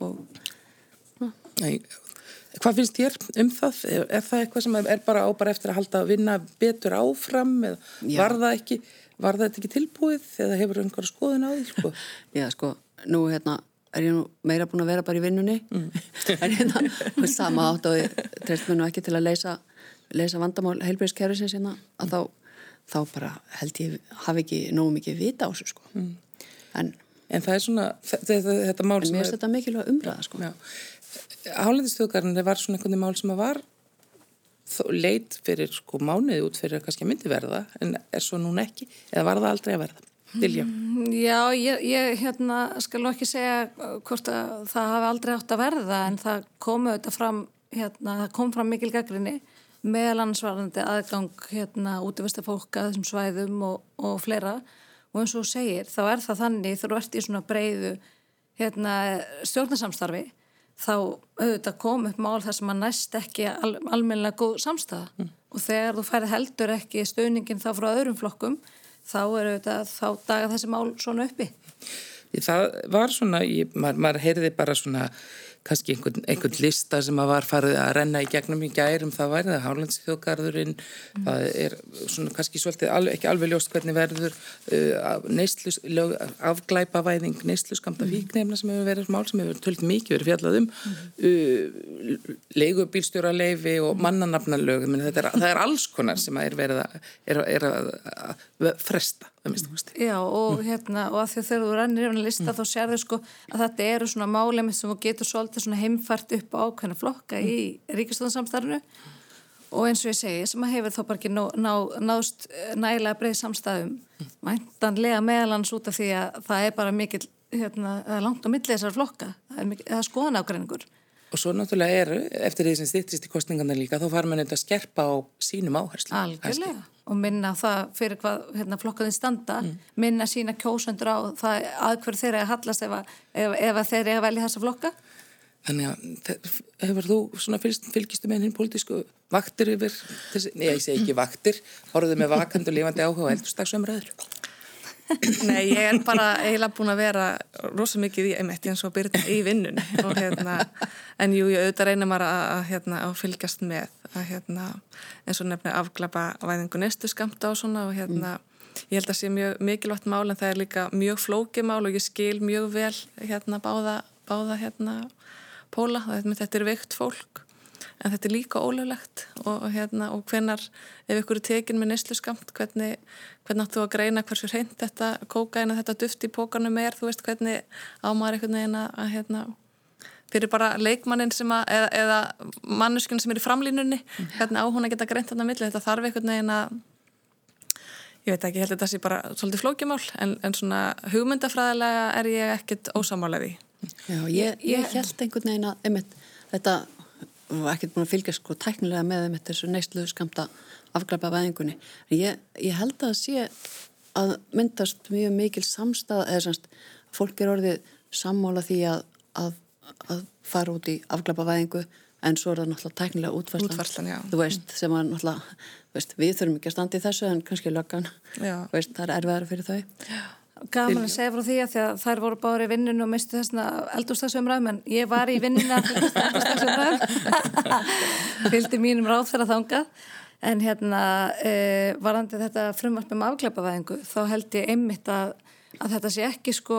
og Nei, Hvað finnst þér um það? Er, er það eitthvað sem er bara á bara eftir að halda að vinna betur áfram eða var það ekki Var þetta ekki tilbúið eða hefur einhverja skoðun á því? Sko? Já, sko, nú hérna er ég nú meira búin að vera bara í vinnunni mm. en hérna, sama átt og trefst mér nú ekki til að leysa, leysa vandamál heilbríðskerfisins hérna að þá, þá bara held ég hafi ekki nógu mikið vita á þessu sko. Mm. En, en það er svona, þetta, þetta mál sem... En mér finnst þetta mikilvæg umræða sko. Hálendistjóðgarinn var svona einhvern mál sem að var leit fyrir sko mánuði út fyrir að kannski myndi verða en er svo núna ekki eða var það aldrei að verða? Dilja? Mm, já, ég, ég hérna, skal ekki segja hvort að það hafi aldrei átt að verða en það komu þetta fram hérna, það kom fram mikil gaggrinni meðal ansvarandi aðgang hérna útvista fólk að þessum svæðum og, og fleira og eins og segir þá er það þannig þú ert í svona breyðu hérna stjórnarsamstarfi þá auðvitað kom upp mál þar sem að næst ekki al, almennilega góð samstæða mm. og þegar þú færði heldur ekki stöðningin þá frá öðrum flokkum þá er auðvitað þá daga þessi mál svona uppi. Það var svona, ég, maður, maður heyrði bara svona kannski einhvern, einhvern lista sem að var farið að renna í gegnum í gærum það væri það Hálandsþjóðgarðurinn mm. það er svona kannski svolítið alveg, ekki alveg ljóst hvernig verður uh, neyslu, afglæpavæðing neyslu skamta mm. fíknefna sem hefur verið mál sem hefur tölt mikið verið fjallað um mm. uh, leigubílstjóraleifi og mannanafnalög það, er alls konar sem er verið að, er, er að, að fresta Já og hérna og að því að þegar þú rannir yfir að lista mm. þá sér þau sko að þetta eru svona málemi sem þú getur svolítið svona heimfært upp á ákveðna flokka mm. í ríkistöðansamstarfinu og eins og ég segi sem að hefur þá bara ekki ná, ná, náðst eh, nægilega breið samstæðum mm. mæntanlega meðalans út af því að það er bara mikil hérna, langt á millið þessar flokka það er, er skoðan ágreiningur Og svo náttúrulega eru, eftir því sem styrtist í kostningarna líka, þá fara maður nefnd að skerpa á sínum áherslu. Algjörlega. Og minna það fyrir hvað hérna, flokkaðin standa, mm. minna sína kjósandur á það aðhverð þeirra að hallast ef, ef, ef þeirra er að velja þessa flokka. Þannig að hefur þú svona fylgistu með hinn pólitísku vaktir yfir, þessi, nei ég segi ekki vaktir, horfðu með vakand og lifandi áhuga og eldurstagsumræður. Nei, ég er bara eiginlega búin að vera rosa mikið í einmitt eins og byrja í vinnunni. Og hérna, en jú, ég auðvitað reynir maður að, að, hérna, að fylgjast með að hérna, eins og nefnir afglapa væðingu nestu skamta og svona og hérna, ég held að sé mjög mikilvægt mál en það er líka mjög flókið mál og ég skil mjög vel hérna báða, báða hérna póla, þetta er veikt fólk en þetta er líka ólöflegt og, hérna, og hvenar, ef ykkur er tekin með neslu skamt, hvernig, hvernig áttu að greina hversu hreint þetta kókaina, þetta duft í pókanum er, þú veist hvernig ámar einhvern veginn að hérna, fyrir bara leikmannin sem að, eða, eða manneskinn sem er í framlínunni, mm. hvernig á hún að geta greint þarna milli, þetta þarf einhvern veginn að ég veit ekki, ég held að þetta sé bara svolítið flókjumál, en, en svona hugmyndafræðilega er ég ekkit ósamálaði. Já, ég, ég held einhvern veginn að, einmitt, þetta og ekkert búin að fylgja sko tæknilega með þeim þessu neistluðu skamta afglæpa væðingunni. Ég, ég held að sé að myndast mjög mikil samstað eða semst fólk er orðið sammála því að, að, að fara út í afglæpa væðingu en svo er það náttúrulega tæknilega útvarslan, útvarslan þú veist, sem að náttúrulega veist, við þurfum ekki að standa í þessu en kannski löggan, veist, það er erfiðar fyrir þau. Já. Gaman að segja frá því að, því að þær voru báður í vinninu og mistu þessna eldurstagsumræðum en ég var í vinninu að eldurstagsumræðum fylgdi mínum ráð fyrir að þanga en hérna e, varandi þetta frumvarp um afkleipavæðingu þá held ég einmitt að, að þetta sé ekki sko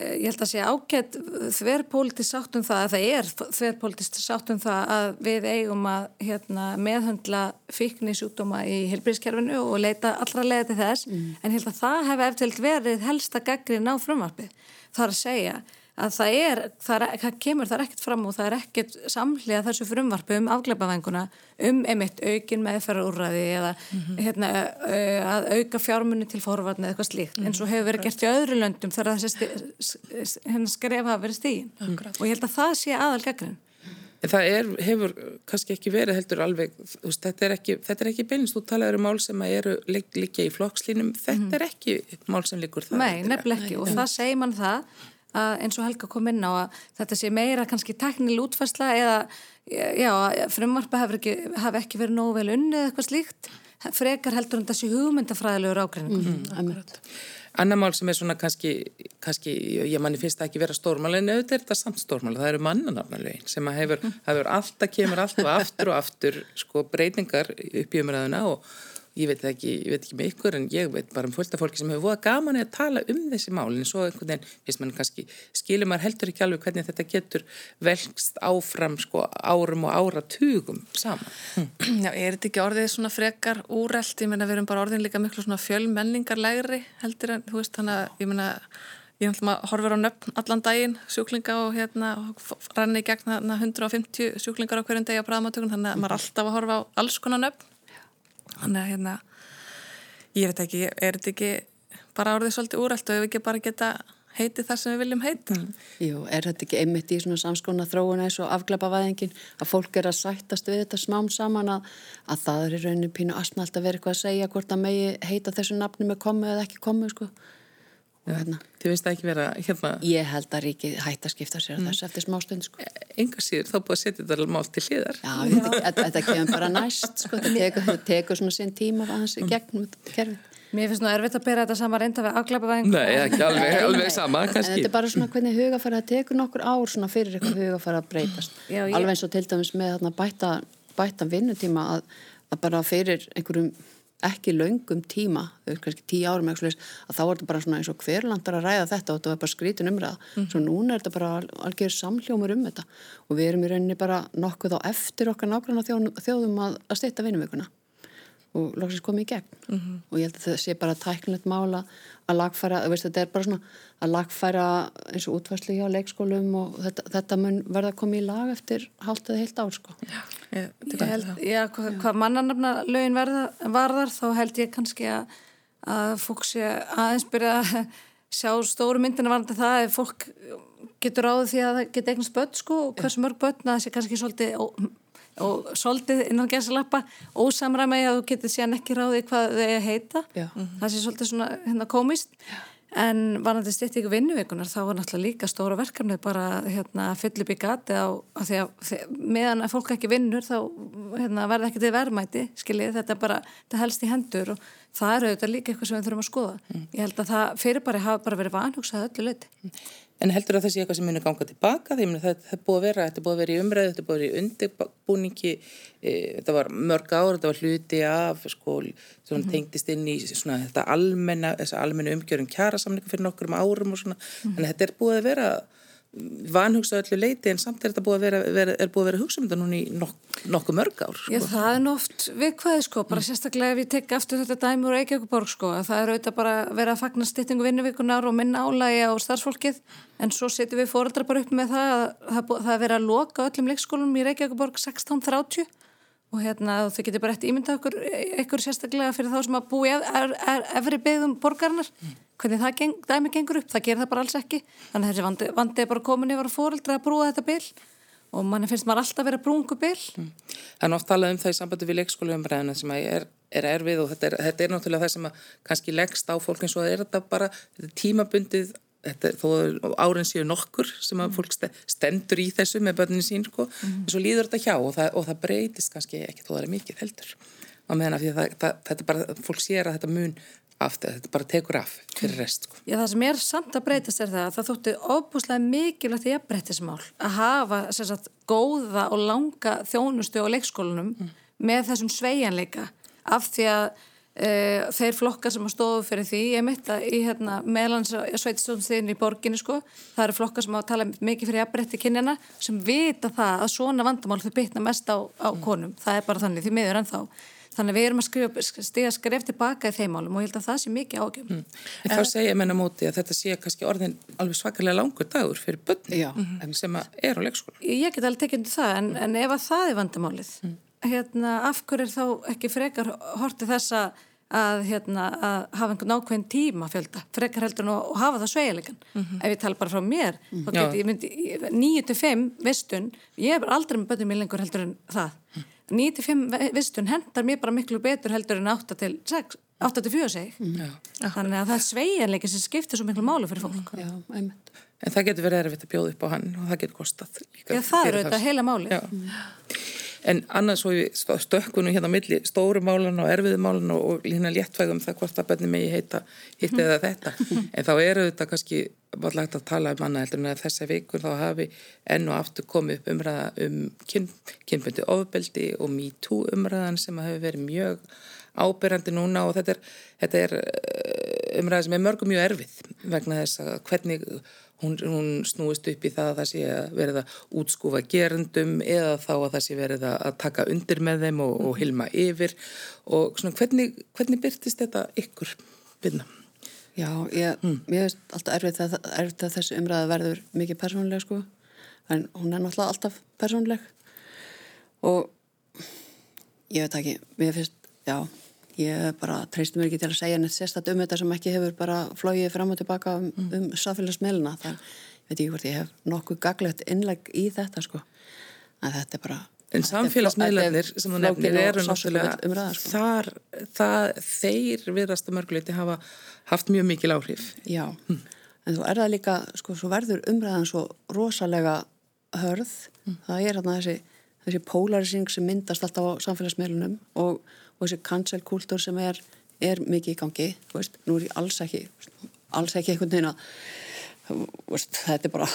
ég held að sé ágætt þverrpólitist sátt um það að það er þverrpólitist sátt um það að við eigum að hérna, meðhundla fíkni sjúkdóma í helbríðskerfinu og leita allra leiði til þess mm. en ég held að það hef eftir verið helsta gaggrin á frumvarfi. Það er að segja að það er, það, er, það kemur það er ekkert fram og það er ekkert samlega þessu frumvarpu um afgleipavenguna um emitt aukin meðferðarúræði eða mm -hmm. hérna, að auka fjármunni til forvarni eða eitthvað slíkt mm -hmm. eins og hefur verið gert í öðru löndum þegar þessi hérna skref hafa verið stígin mm -hmm. og ég held að það sé aðal gegn En það er, hefur kannski ekki verið heldur alveg, veist, þetta er ekki, ekki beinist, þú talaður um mál sem eru líka í flokkslínum, þetta mhm. er ekki mál sem líkur það. Nei, nefnileg ekki og það segir mann það að eins og Helga kom inn á að þetta sé meira kannski teknil útfærsla eða já, frumvarpa hefur ekki, hef ekki verið nógu vel unni eða eitthvað slíkt frekar heldur en þessi hugmyndafræðilegur ágreiningur. Mm -hmm, Anna mál sem er svona kannski, kannski ég manni finnst það ekki vera stórmál en auðvitað er þetta samt stórmál, það eru mannanafnalögin sem hefur, mm. hefur alltaf kemur alltaf aftur og aftur sko breytingar upp í umræðuna og ég veit ekki, ég veit ekki með ykkur en ég veit bara um fölta fólki sem hefur voða gaman að tala um þessi málin svo einhvern veginn, veist mann kannski skilur maður heldur ekki alveg hvernig þetta getur velkst áfram sko árum og áratugum saman. Hm. Já, er þetta ekki orðið svona frekar úrelt, ég menna við erum bara orðin líka miklu svona fjölmenningarlegri heldur en þú veist þannig að ég menna ég ætlum að horfa á nöfn allan daginn sjúklinga og hérna ranni í gegn 150 sjúklingar á hverjum degi á bræðmatökun þannig að maður alltaf að horfa á alls konar nöfn þannig að hérna ég veit ekki, er þetta ekki bara orðið svolítið úrælt og ef við ekki bara geta heiti þar sem við viljum heita. Jú, er þetta ekki einmitt í svona samskona þróuna eins og afglapavæðingin að fólk er að sættast við þetta smám saman að, að það er í rauninu pínu asnalt að vera eitthvað að segja hvort að megi heita þessu nafni með komu eða ekki komu sko Hérna. Þið það ekki vera hérna? Ég held að ríkið hætti að skipta sér mm. þess eftir smá stund sko. Enga síður þá búið að setja þetta mál til hliðar. Já, þetta, þetta kemur bara næst sko, þetta tekur, tekur svona sinn tíma hans í mm. gegnum kerfið. Mér finnst nú erfitt að bera þetta sama reynda við afglæpavæðing. Nei, ekki alveg, alveg sama, kannski. En þetta er bara svona hvernig hugafæra, það tekur nokkur ár svona fyrir eitthvað hugafæra að breytast. Já, ég... Alveg eins og til dæmis með þarna bæta, bæta vinnutíma að, að bara fyrir einhverjum ekki laungum tíma, þau er kannski tíu árum að þá er þetta bara svona eins og hverlandar að ræða þetta og þetta var bara skrítin umræða. Mm svo núna er þetta bara algjör samljómur um þetta. Og við erum í rauninni bara nokkuð á eftir okkar nákvæmlega þjóðum að, að styrta vinnumvíkuna og loksins komið í gegn mm -hmm. og ég held að það sé bara tæknilegt mála að lagfæra, veist, þetta er bara svona að lagfæra eins og útværslu hjá leikskólum og þetta, þetta mun verða að koma í lag eftir hálft eða heilt ár sko. Já, ég, ég held, já, hvað, hvað mannarnafna lögin verða, varðar þá held ég kannski að, að fólk sé aðeins byrja að sjá stóru myndina varðandi það að fólk getur áður því að það geta eignast börn sko og hversu mörg börn að það sé kannski svolítið og svolítið innan gesalappa ósamræmi að þú getur síðan ekki ráði hvað þau heita Já. það sé svolítið svona hérna komist En varandi stitt ykkur vinnuveikunar þá var náttúrulega líka stóra verkefnið bara hérna, að fylla upp í gati á, á því að meðan að fólk ekki vinnur þá hérna, verða ekki til verðmæti, skiljið, þetta bara, þetta helst í hendur og það eru auðvitað líka eitthvað sem við þurfum að skoða. Mm. Ég held að það fyrir bara hafa bara verið vanhugsað öllu leiti. En heldur það þessi eitthvað sem munir ganga tilbaka því að það er búið að vera, þetta er búið að vera í umræðu, þetta er búið að vera í undirbúningi, e, þetta var mörg ár, þetta var hluti af, sko, mm -hmm. tengdist inn í svona þetta almenna, almenna umgjörun kjara samlinga fyrir nokkur um árum og svona, mm -hmm. en þetta er búið að vera vanhugsa öllu leiti en samt er þetta búið að vera, vera, er búið að vera hugsa um þetta núna í nok nokkuð mörg ár sko. Já það er nátt viðkvæði sko bara mm. sérstaklega ef ég tekka aftur þetta dæmi úr Eikjökuborg sko að það er auðvitað bara verið að fagna styrtingu vinnuvíkunar og minna álægi á starfsfólkið en svo setjum við fóreldra bara upp með það að það, það er verið að loka öllum leikskólum í Reykjavíkuborg 1630 og hérna þau getur bara eftir ímynda okkur ekkur sérstaklega fyrir þá sem að búi efri byggðum borgarnar mm. hvernig það geng, dæmi gengur upp, það gerir það bara alls ekki þannig að þessi vandi, vandi er bara komin yfir að fóreldra að brúa þetta bil og manni finnst maður alltaf að vera brúngu bil mm. Það er oft talað um það í sambandi við leikskóluumræðina sem er, er erfið og þetta er, þetta er náttúrulega það sem kannski leggst á fólk eins og er þetta bara þetta tímabundið þetta, þó árin séu nokkur sem að fólk stendur í þessu með börnin sín sko, mm. en svo líður þetta hjá og það, og það breytist kannski ekki þó það er mikið heldur á meðan að það, þetta bara, fólk sér að þetta mun aftur, þetta bara tekur af fyrir rest sko. Já það sem er samt að breytast er það að það þótti óbúslega mikilvægt í að breytismál að hafa sagt, góða og langa þjónustu á leikskólanum mm. með þessum sveianleika af því að Uh, þeir flokkar sem að stofu fyrir því ég mitt að í hérna, meðlans sveitistónstiðin í borginni sko það eru flokkar sem að tala mikið fyrir jafnbretti kynjana sem vita það að svona vandamál þau bytna mest á, á konum. Mm. það er bara þannig, því miður ennþá. Þannig við erum að skrifa, stiga skref tilbaka í þeim málum og ég held að það sé mikið ágjum mm. En þá segja menna móti að þetta sé kannski orðin alveg svakalega langur dagur fyrir börn mm. sem er á leikskóla. Ég get alveg tekjandi það en, en hérna, af hverju er þá ekki frekar hortið þessa að, hérna, að hafa einhvern ákveðin tíma fjölda, frekar heldur og, og hafa það sveigilegan. Mm -hmm. Ef ég tala bara frá mér, mm -hmm. get, ég myndi 9-5 vistun, ég er aldrei með bönnum í lengur heldur en það. 9-5 vistun hendar mér bara miklu betur heldur en 8-6. 8-4 seg. Þannig að það er sveiginleiki sem skiptir svo miklu málu fyrir fólk. Já, einmitt. En það getur verið erfitt að bjóða upp á hann og það getur kostað. Já, það eru þetta heila máli. Já. Mm. En annars svo við stökkunum hérna milli stóru málan og erfiðu málan og hérna léttvægum það hvort að bönni megi heita hitt eða þetta. En þá eru þetta kannski vallagt að tala um annað heldur en að þessa vikur þá hafi enn og aftur komið upp umræða um kyn, kynbundi ofbeldi og MeToo umræðan sem hefur verið mjög ábyrjandi núna og þetta er, þetta er eh, umræða sem er mörgum mjög erfið vegna þess að hvernig hún, hún snúist upp í það að það sé að verða útskúfa gerundum eða þá að það sé verða að taka undir með þeim og, og hilma yfir og svona hvernig, hvernig byrtist þetta ykkur byrna? Já, ég, mm. ég veist alltaf erfitt að, erfitt að þessi umræða verður mikið persónleg sko en hún er náttúrulega alltaf persónleg og ég veit ekki, mér finnst, já Ég bara treysti mér ekki til að segja neitt sérstaklega um þetta sem ekki hefur bara flóið fram og tilbaka um, mm. um sáfélagsmeilina. Það veit ég hvort ég hef nokkuð gaglegt innleg í þetta sko. En þetta er bara... En samfélagsmeilarnir sem þú nefnir eru náttúrulega umræða, sko. þar, það, þeir viðrast að mörguleiti hafa haft mjög mikil áhrif. Já, mm. en þú er það líka, sko, svo verður umræðan svo rosalega hörð. Mm. Það er hérna þessi, þessi polarising sem myndast alltaf á samfélagsmeilunum og og þessi cancelkultúr sem er, er mikið í gangi veist, nú er ég alls ekki alls ekki einhvern veginn að veist, þetta er bara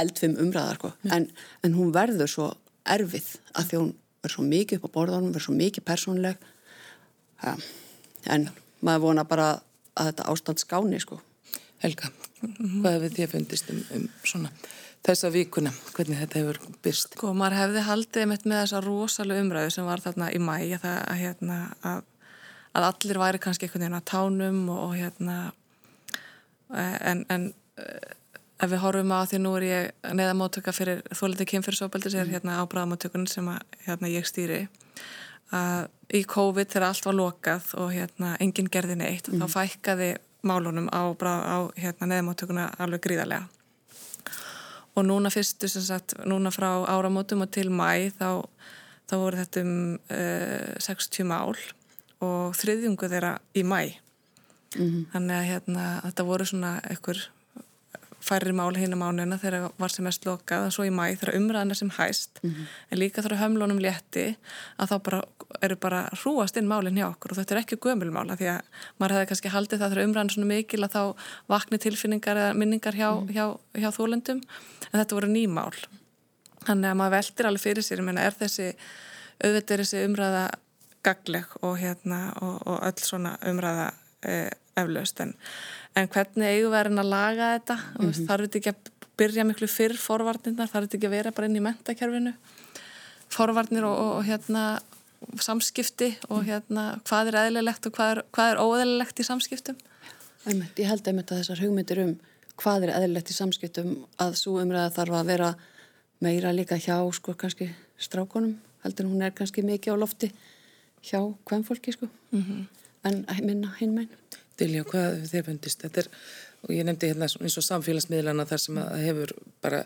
eldfim umræðar sko. en, en hún verður svo erfið að því hún verður svo mikið upp á borðanum verður svo mikið persónleg ja. en maður vona bara að þetta ástand skáni sko. Helga, hvað hefur þið fundist um, um svona þessa vikuna, hvernig þetta hefur byrst? Sko, maður hefði haldið með, með þessa rosalega umræðu sem var þarna í mæ að, hérna, að, að allir væri kannski einhvern veginn að tánum og, og hérna en, en ef við horfum á því nú er ég neðamóttöka fyrir þóliti kynfyrirsópaldi sem er hérna ábráðamóttökun sem að, hérna, ég stýri að í COVID þegar allt var lokað og hérna enginn gerði neitt mm. og þá fækkaði málunum á, á hérna, neðamóttökuna alveg gríðarlega og núna fyrstu sem sagt, núna frá áramótum og til mæ þá, þá voru þetta um uh, eh, 60 mál og þriðjungu þeirra í mæ -hmm. þannig að hérna, þetta voru svona einhver færri mál hinn á mánuðina þegar var sem mest lokað og svo í mæ þegar umræðan er sem hæst mm -hmm. en líka þegar hömlunum létti að þá bara, eru bara hrúast inn málinn hjá okkur og þetta er ekki gömulmála því að maður hefði kannski haldið það þegar umræðan svona mikil að þá vakni tilfinningar eða minningar hjá, mm. hjá, hjá þólendum en þetta voru nýmál þannig að maður veldir alveg fyrir sér menna er þessi, auðvitað er þessi umræða gagleg og hérna og, og öll svona umræða eh, eflaust. En en hvernig við að laga þetta? Mm -hmm. þarf þetta ekki að byrja miklu fyrr forvarnirnar, þarf þetta ekki að vera bara inn í mentakerfinu forvarnir og, og hérna samskipti og hérna hvað er eðlilegt og hvað er, hvað er óeðlilegt í samskiptum Æmett, Ég held einmitt að þessar hugmyndir um hvað er eðlilegt í samskiptum að svo umræða þarf að vera meira líka hjá sko kannski strákonum heldur hún er kannski mikið á lofti hjá hvem fólki sko mm -hmm. en minna hinn meginn Dilja, hvað þið fundist? Þetta er, og ég nefndi hérna eins og samfélagsmiðlana þar sem að hefur bara,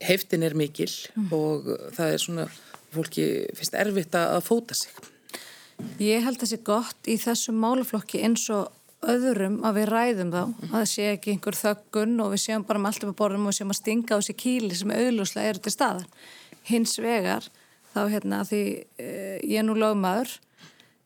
heftin er mikil mm. og það er svona, fólki finnst erfitt að fóta sig. Ég held að það sé gott í þessum málaflokki eins og öðrum að við ræðum þá, mm. að það sé ekki einhver þöggun og við séum bara með allt upp á borðum og við séum að stinga á þessi kíli sem auðlúslega eru til staðan. Hins vegar, þá hérna því eh, ég er nú lögmaður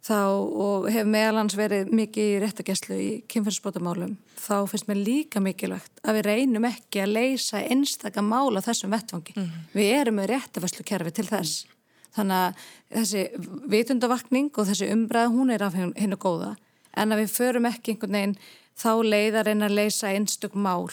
þá og hef meðalans verið mikið í réttageslu í kynferðsbótamálum þá finnst mér líka mikilvægt að við reynum ekki að leysa einstakka mála þessum vettfangi. Mm -hmm. Við erum með réttafæslukerfi til þess. Mm -hmm. Þannig að þessi vitundavakning og þessi umbræð hún er af hennu góða en að við förum ekki einhvern veginn þá leiðar einn að leysa einstakk mál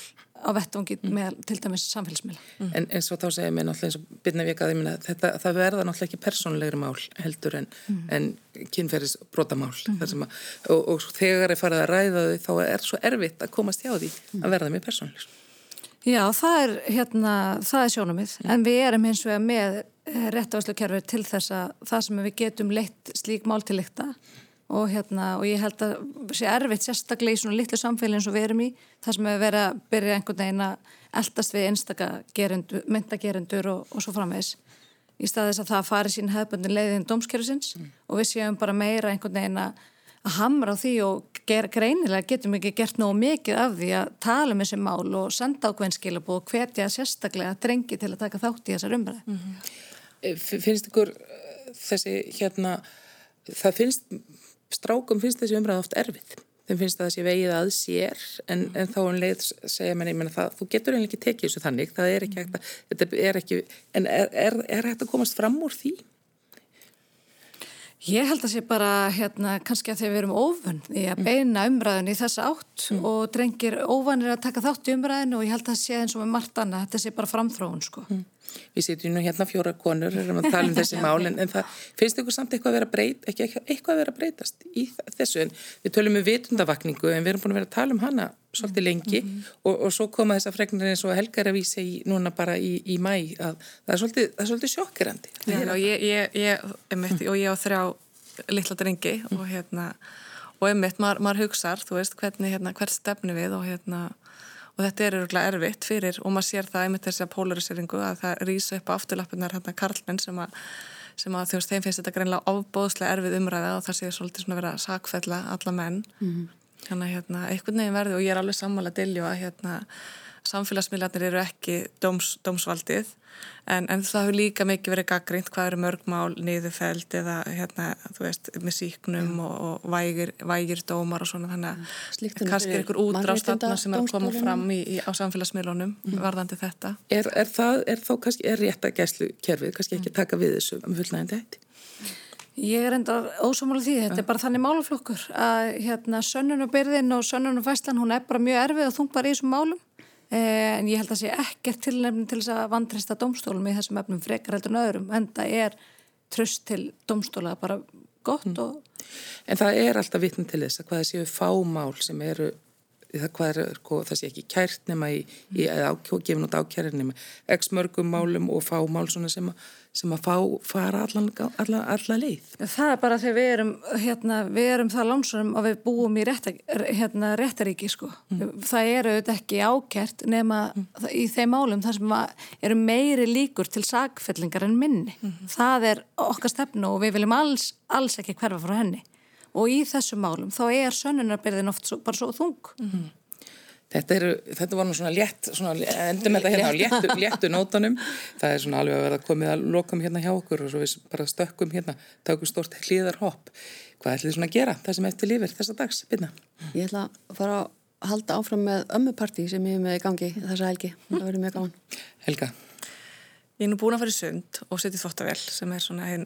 á vettvangi mm. með til dæmis samfélagsmiðla. Mm. En eins og þá segja mér náttúrulega eins og byrna vikaði minna þetta, það verða náttúrulega ekki persónlegri mál heldur en, mm. en kynferðis brotamál mm. að, og, og þegar er farið að ræða þau þá er svo erfitt að komast hjá því að mm. verða mjög persónlegs. Já, það er, hérna, það er sjónumið mm. en við erum hins vegar með eh, réttavaslukerfi til þess að það sem við getum leitt slík mál til líkta og, hérna, og ég held að sé erfitt sérstaklega í svona litlu samfélagi eins og við erum í þar sem við verðum að byrja einhvern veginn að eldast við einstaka myndagerendur og, og svo framvegs í staðis að það fari sín hefðbundin leiðin dómskerfisins mm. og við séum bara meira einhvern veginn að hamra á því og ger, greinilega getum ekki gert nógu mikið af því að tala um þessi mál og senda ákveðin skilabú og hvetja sérstaklega drengi til að taka þátt í þessar umbræð. Mm -hmm. Finnst ykkur eh, þessi hérna, það finnst strákum finnst þessi umræða oft erfið þeim finnst það að sé vegið að sér en, mm. en þá um leið segja manni þú getur einlega ekki tekið þessu þannig það er ekki hægt að, þetta er ekki en er, er, er hægt að komast fram úr því? Ég held að sé bara hérna kannski að þegar við erum ofun í að mm. beina umræðin í þessa átt mm. og drengir ofanir að taka þátt í umræðinu og ég held að það sé eins og með margt annað, þetta sé bara framþróun sko mm við sitjum nú hérna fjóra konur erum að tala um þessi mál en, en það finnst ykkur samt eitthvað að vera breyt ekki eitthvað að vera breytast í þessu. En við tölum um vitundavakningu en við erum búin að vera að tala um hana svolítið lengi. mm -hmm. og, og svo koma þessa fregnir eins og Helgar að vísa í núna bara í, í mæ að það er svolítið, svolítið sjokkirandi Já, og ég, ég, ég, einmitt, og ég á þrjá litla drengi og hérna og einmitt, maður, maður hugsar, þú veist, hvernig hérna, hvert stefni við og hérna og þetta er öruglega erfitt fyrir og maður sér það einmitt þessi að polariseringu að það rýsa upp á afturlappunar hérna karlmenn sem að, sem að veist, þeim finnst þetta greinlega ofbóðslega erfið umræða og það séu svolítið svona verið að sakfella alla menn mm -hmm. að hérna, einhvern veginn verði og ég er alveg sammála að dilju að hérna samfélagsmiðlarnir eru ekki dóms, dómsvaldið en, en það hefur líka mikið verið gaggrínt hvað eru mörgmál niðurfæld eða hérna, þú veist, með síknum ja. og, og vægir, vægir dómar og svona þannig að Slíktunum kannski er ykkur útráðstafna sem er að koma fram í, í, á samfélagsmiðlunum mm. varðandi þetta. Er, er það, er þá kannski, er rétt að gæslu kerfið, kannski ekki taka við þessu um fullnægandi hætti? Ég er enda ósámála því, þetta er bara þannig máluflokkur að hérna sönnunubyrðin og sönnunufæslan hún er bara mjög erfið og þung bara í þessum málum en ég held að sé ekkert tilnefnin til þess að vantrista domstólum í þessum efnum frekar heldur en öðrum en það er tröst til domstóla bara gott mm. og... En það er alltaf vitnum til þess að hvað séu fámál sem eru það, er, sko, það sé ekki kært nema í, í gefin út ákjæri nema x mörgum málum og fámál sem að sem að fá, fara allan, allan, allan leið. Það er bara þegar við erum, hérna, við erum það lánsunum að við búum í rétta, hérna, réttaríki sko. Mm. Það eru auðvitað ekki ákert nema mm. í þeim málum þar sem eru meiri líkur til sagfellingar en minni. Mm. Það er okkar stefnu og við viljum alls, alls ekki hverfa frá henni. og í þessu málum þá er sönnunarbyrðin oft svo, bara svo þung. Þetta, eru, þetta var nú svona létt, svona, endum þetta hérna á léttu, léttu nótanum. Það er svona alveg að verða komið að lokum hérna hjá okkur og svo við bara stökkum hérna, tökum stort hlýðar hopp. Hvað ætlið þið svona að gera það sem eftir lífið þessa dags, byrna? Ég ætla að fara að halda áfram með ömmupartí sem ég hef með í gangi þessa helgi. Það verður mjög gaman. Helga? Ég er nú búin að fara í sund og setja í þvóttavél sem er svona heil,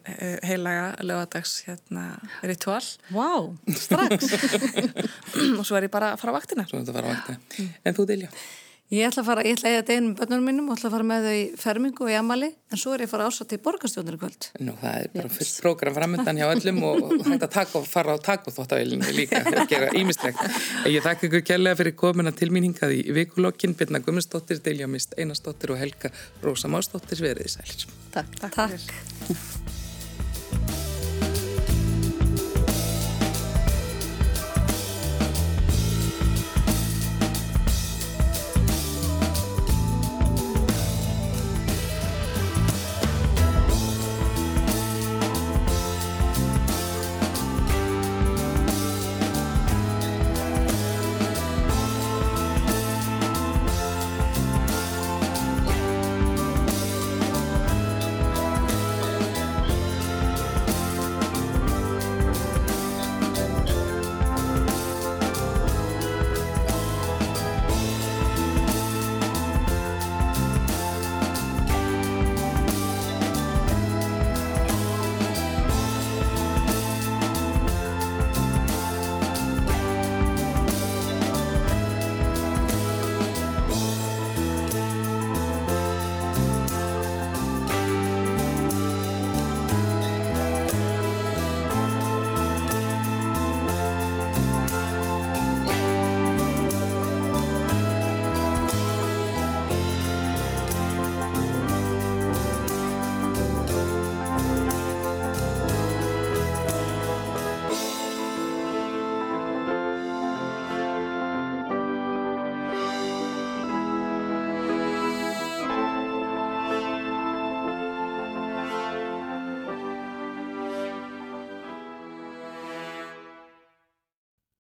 heilaga lögadags hérna ritual. Vá, wow, strax. og svo er ég bara að fara á vaktina. Svo er þetta að fara á vaktina. En þú, Dilja? Ég ætla að fara, ég ætla að eða deginum með börnunum mínum og ætla að fara með þau í fermingu og í amali en svo er ég að fara ásat í borgarstjónir í kvöld. Nú, það er bara fullt prógram framöndan hjá öllum og, og hægt að taka og fara á takk og þóttavílinni líka að gera ímislegt. Ég þakka ykkur kærlega fyrir komuna til mín hingað í vikulokkin, Birna Gummistóttir, Dilja Mist Einarstóttir og Helga Rósa Mástóttir, veriði sælir. Takk. Takk. Takk.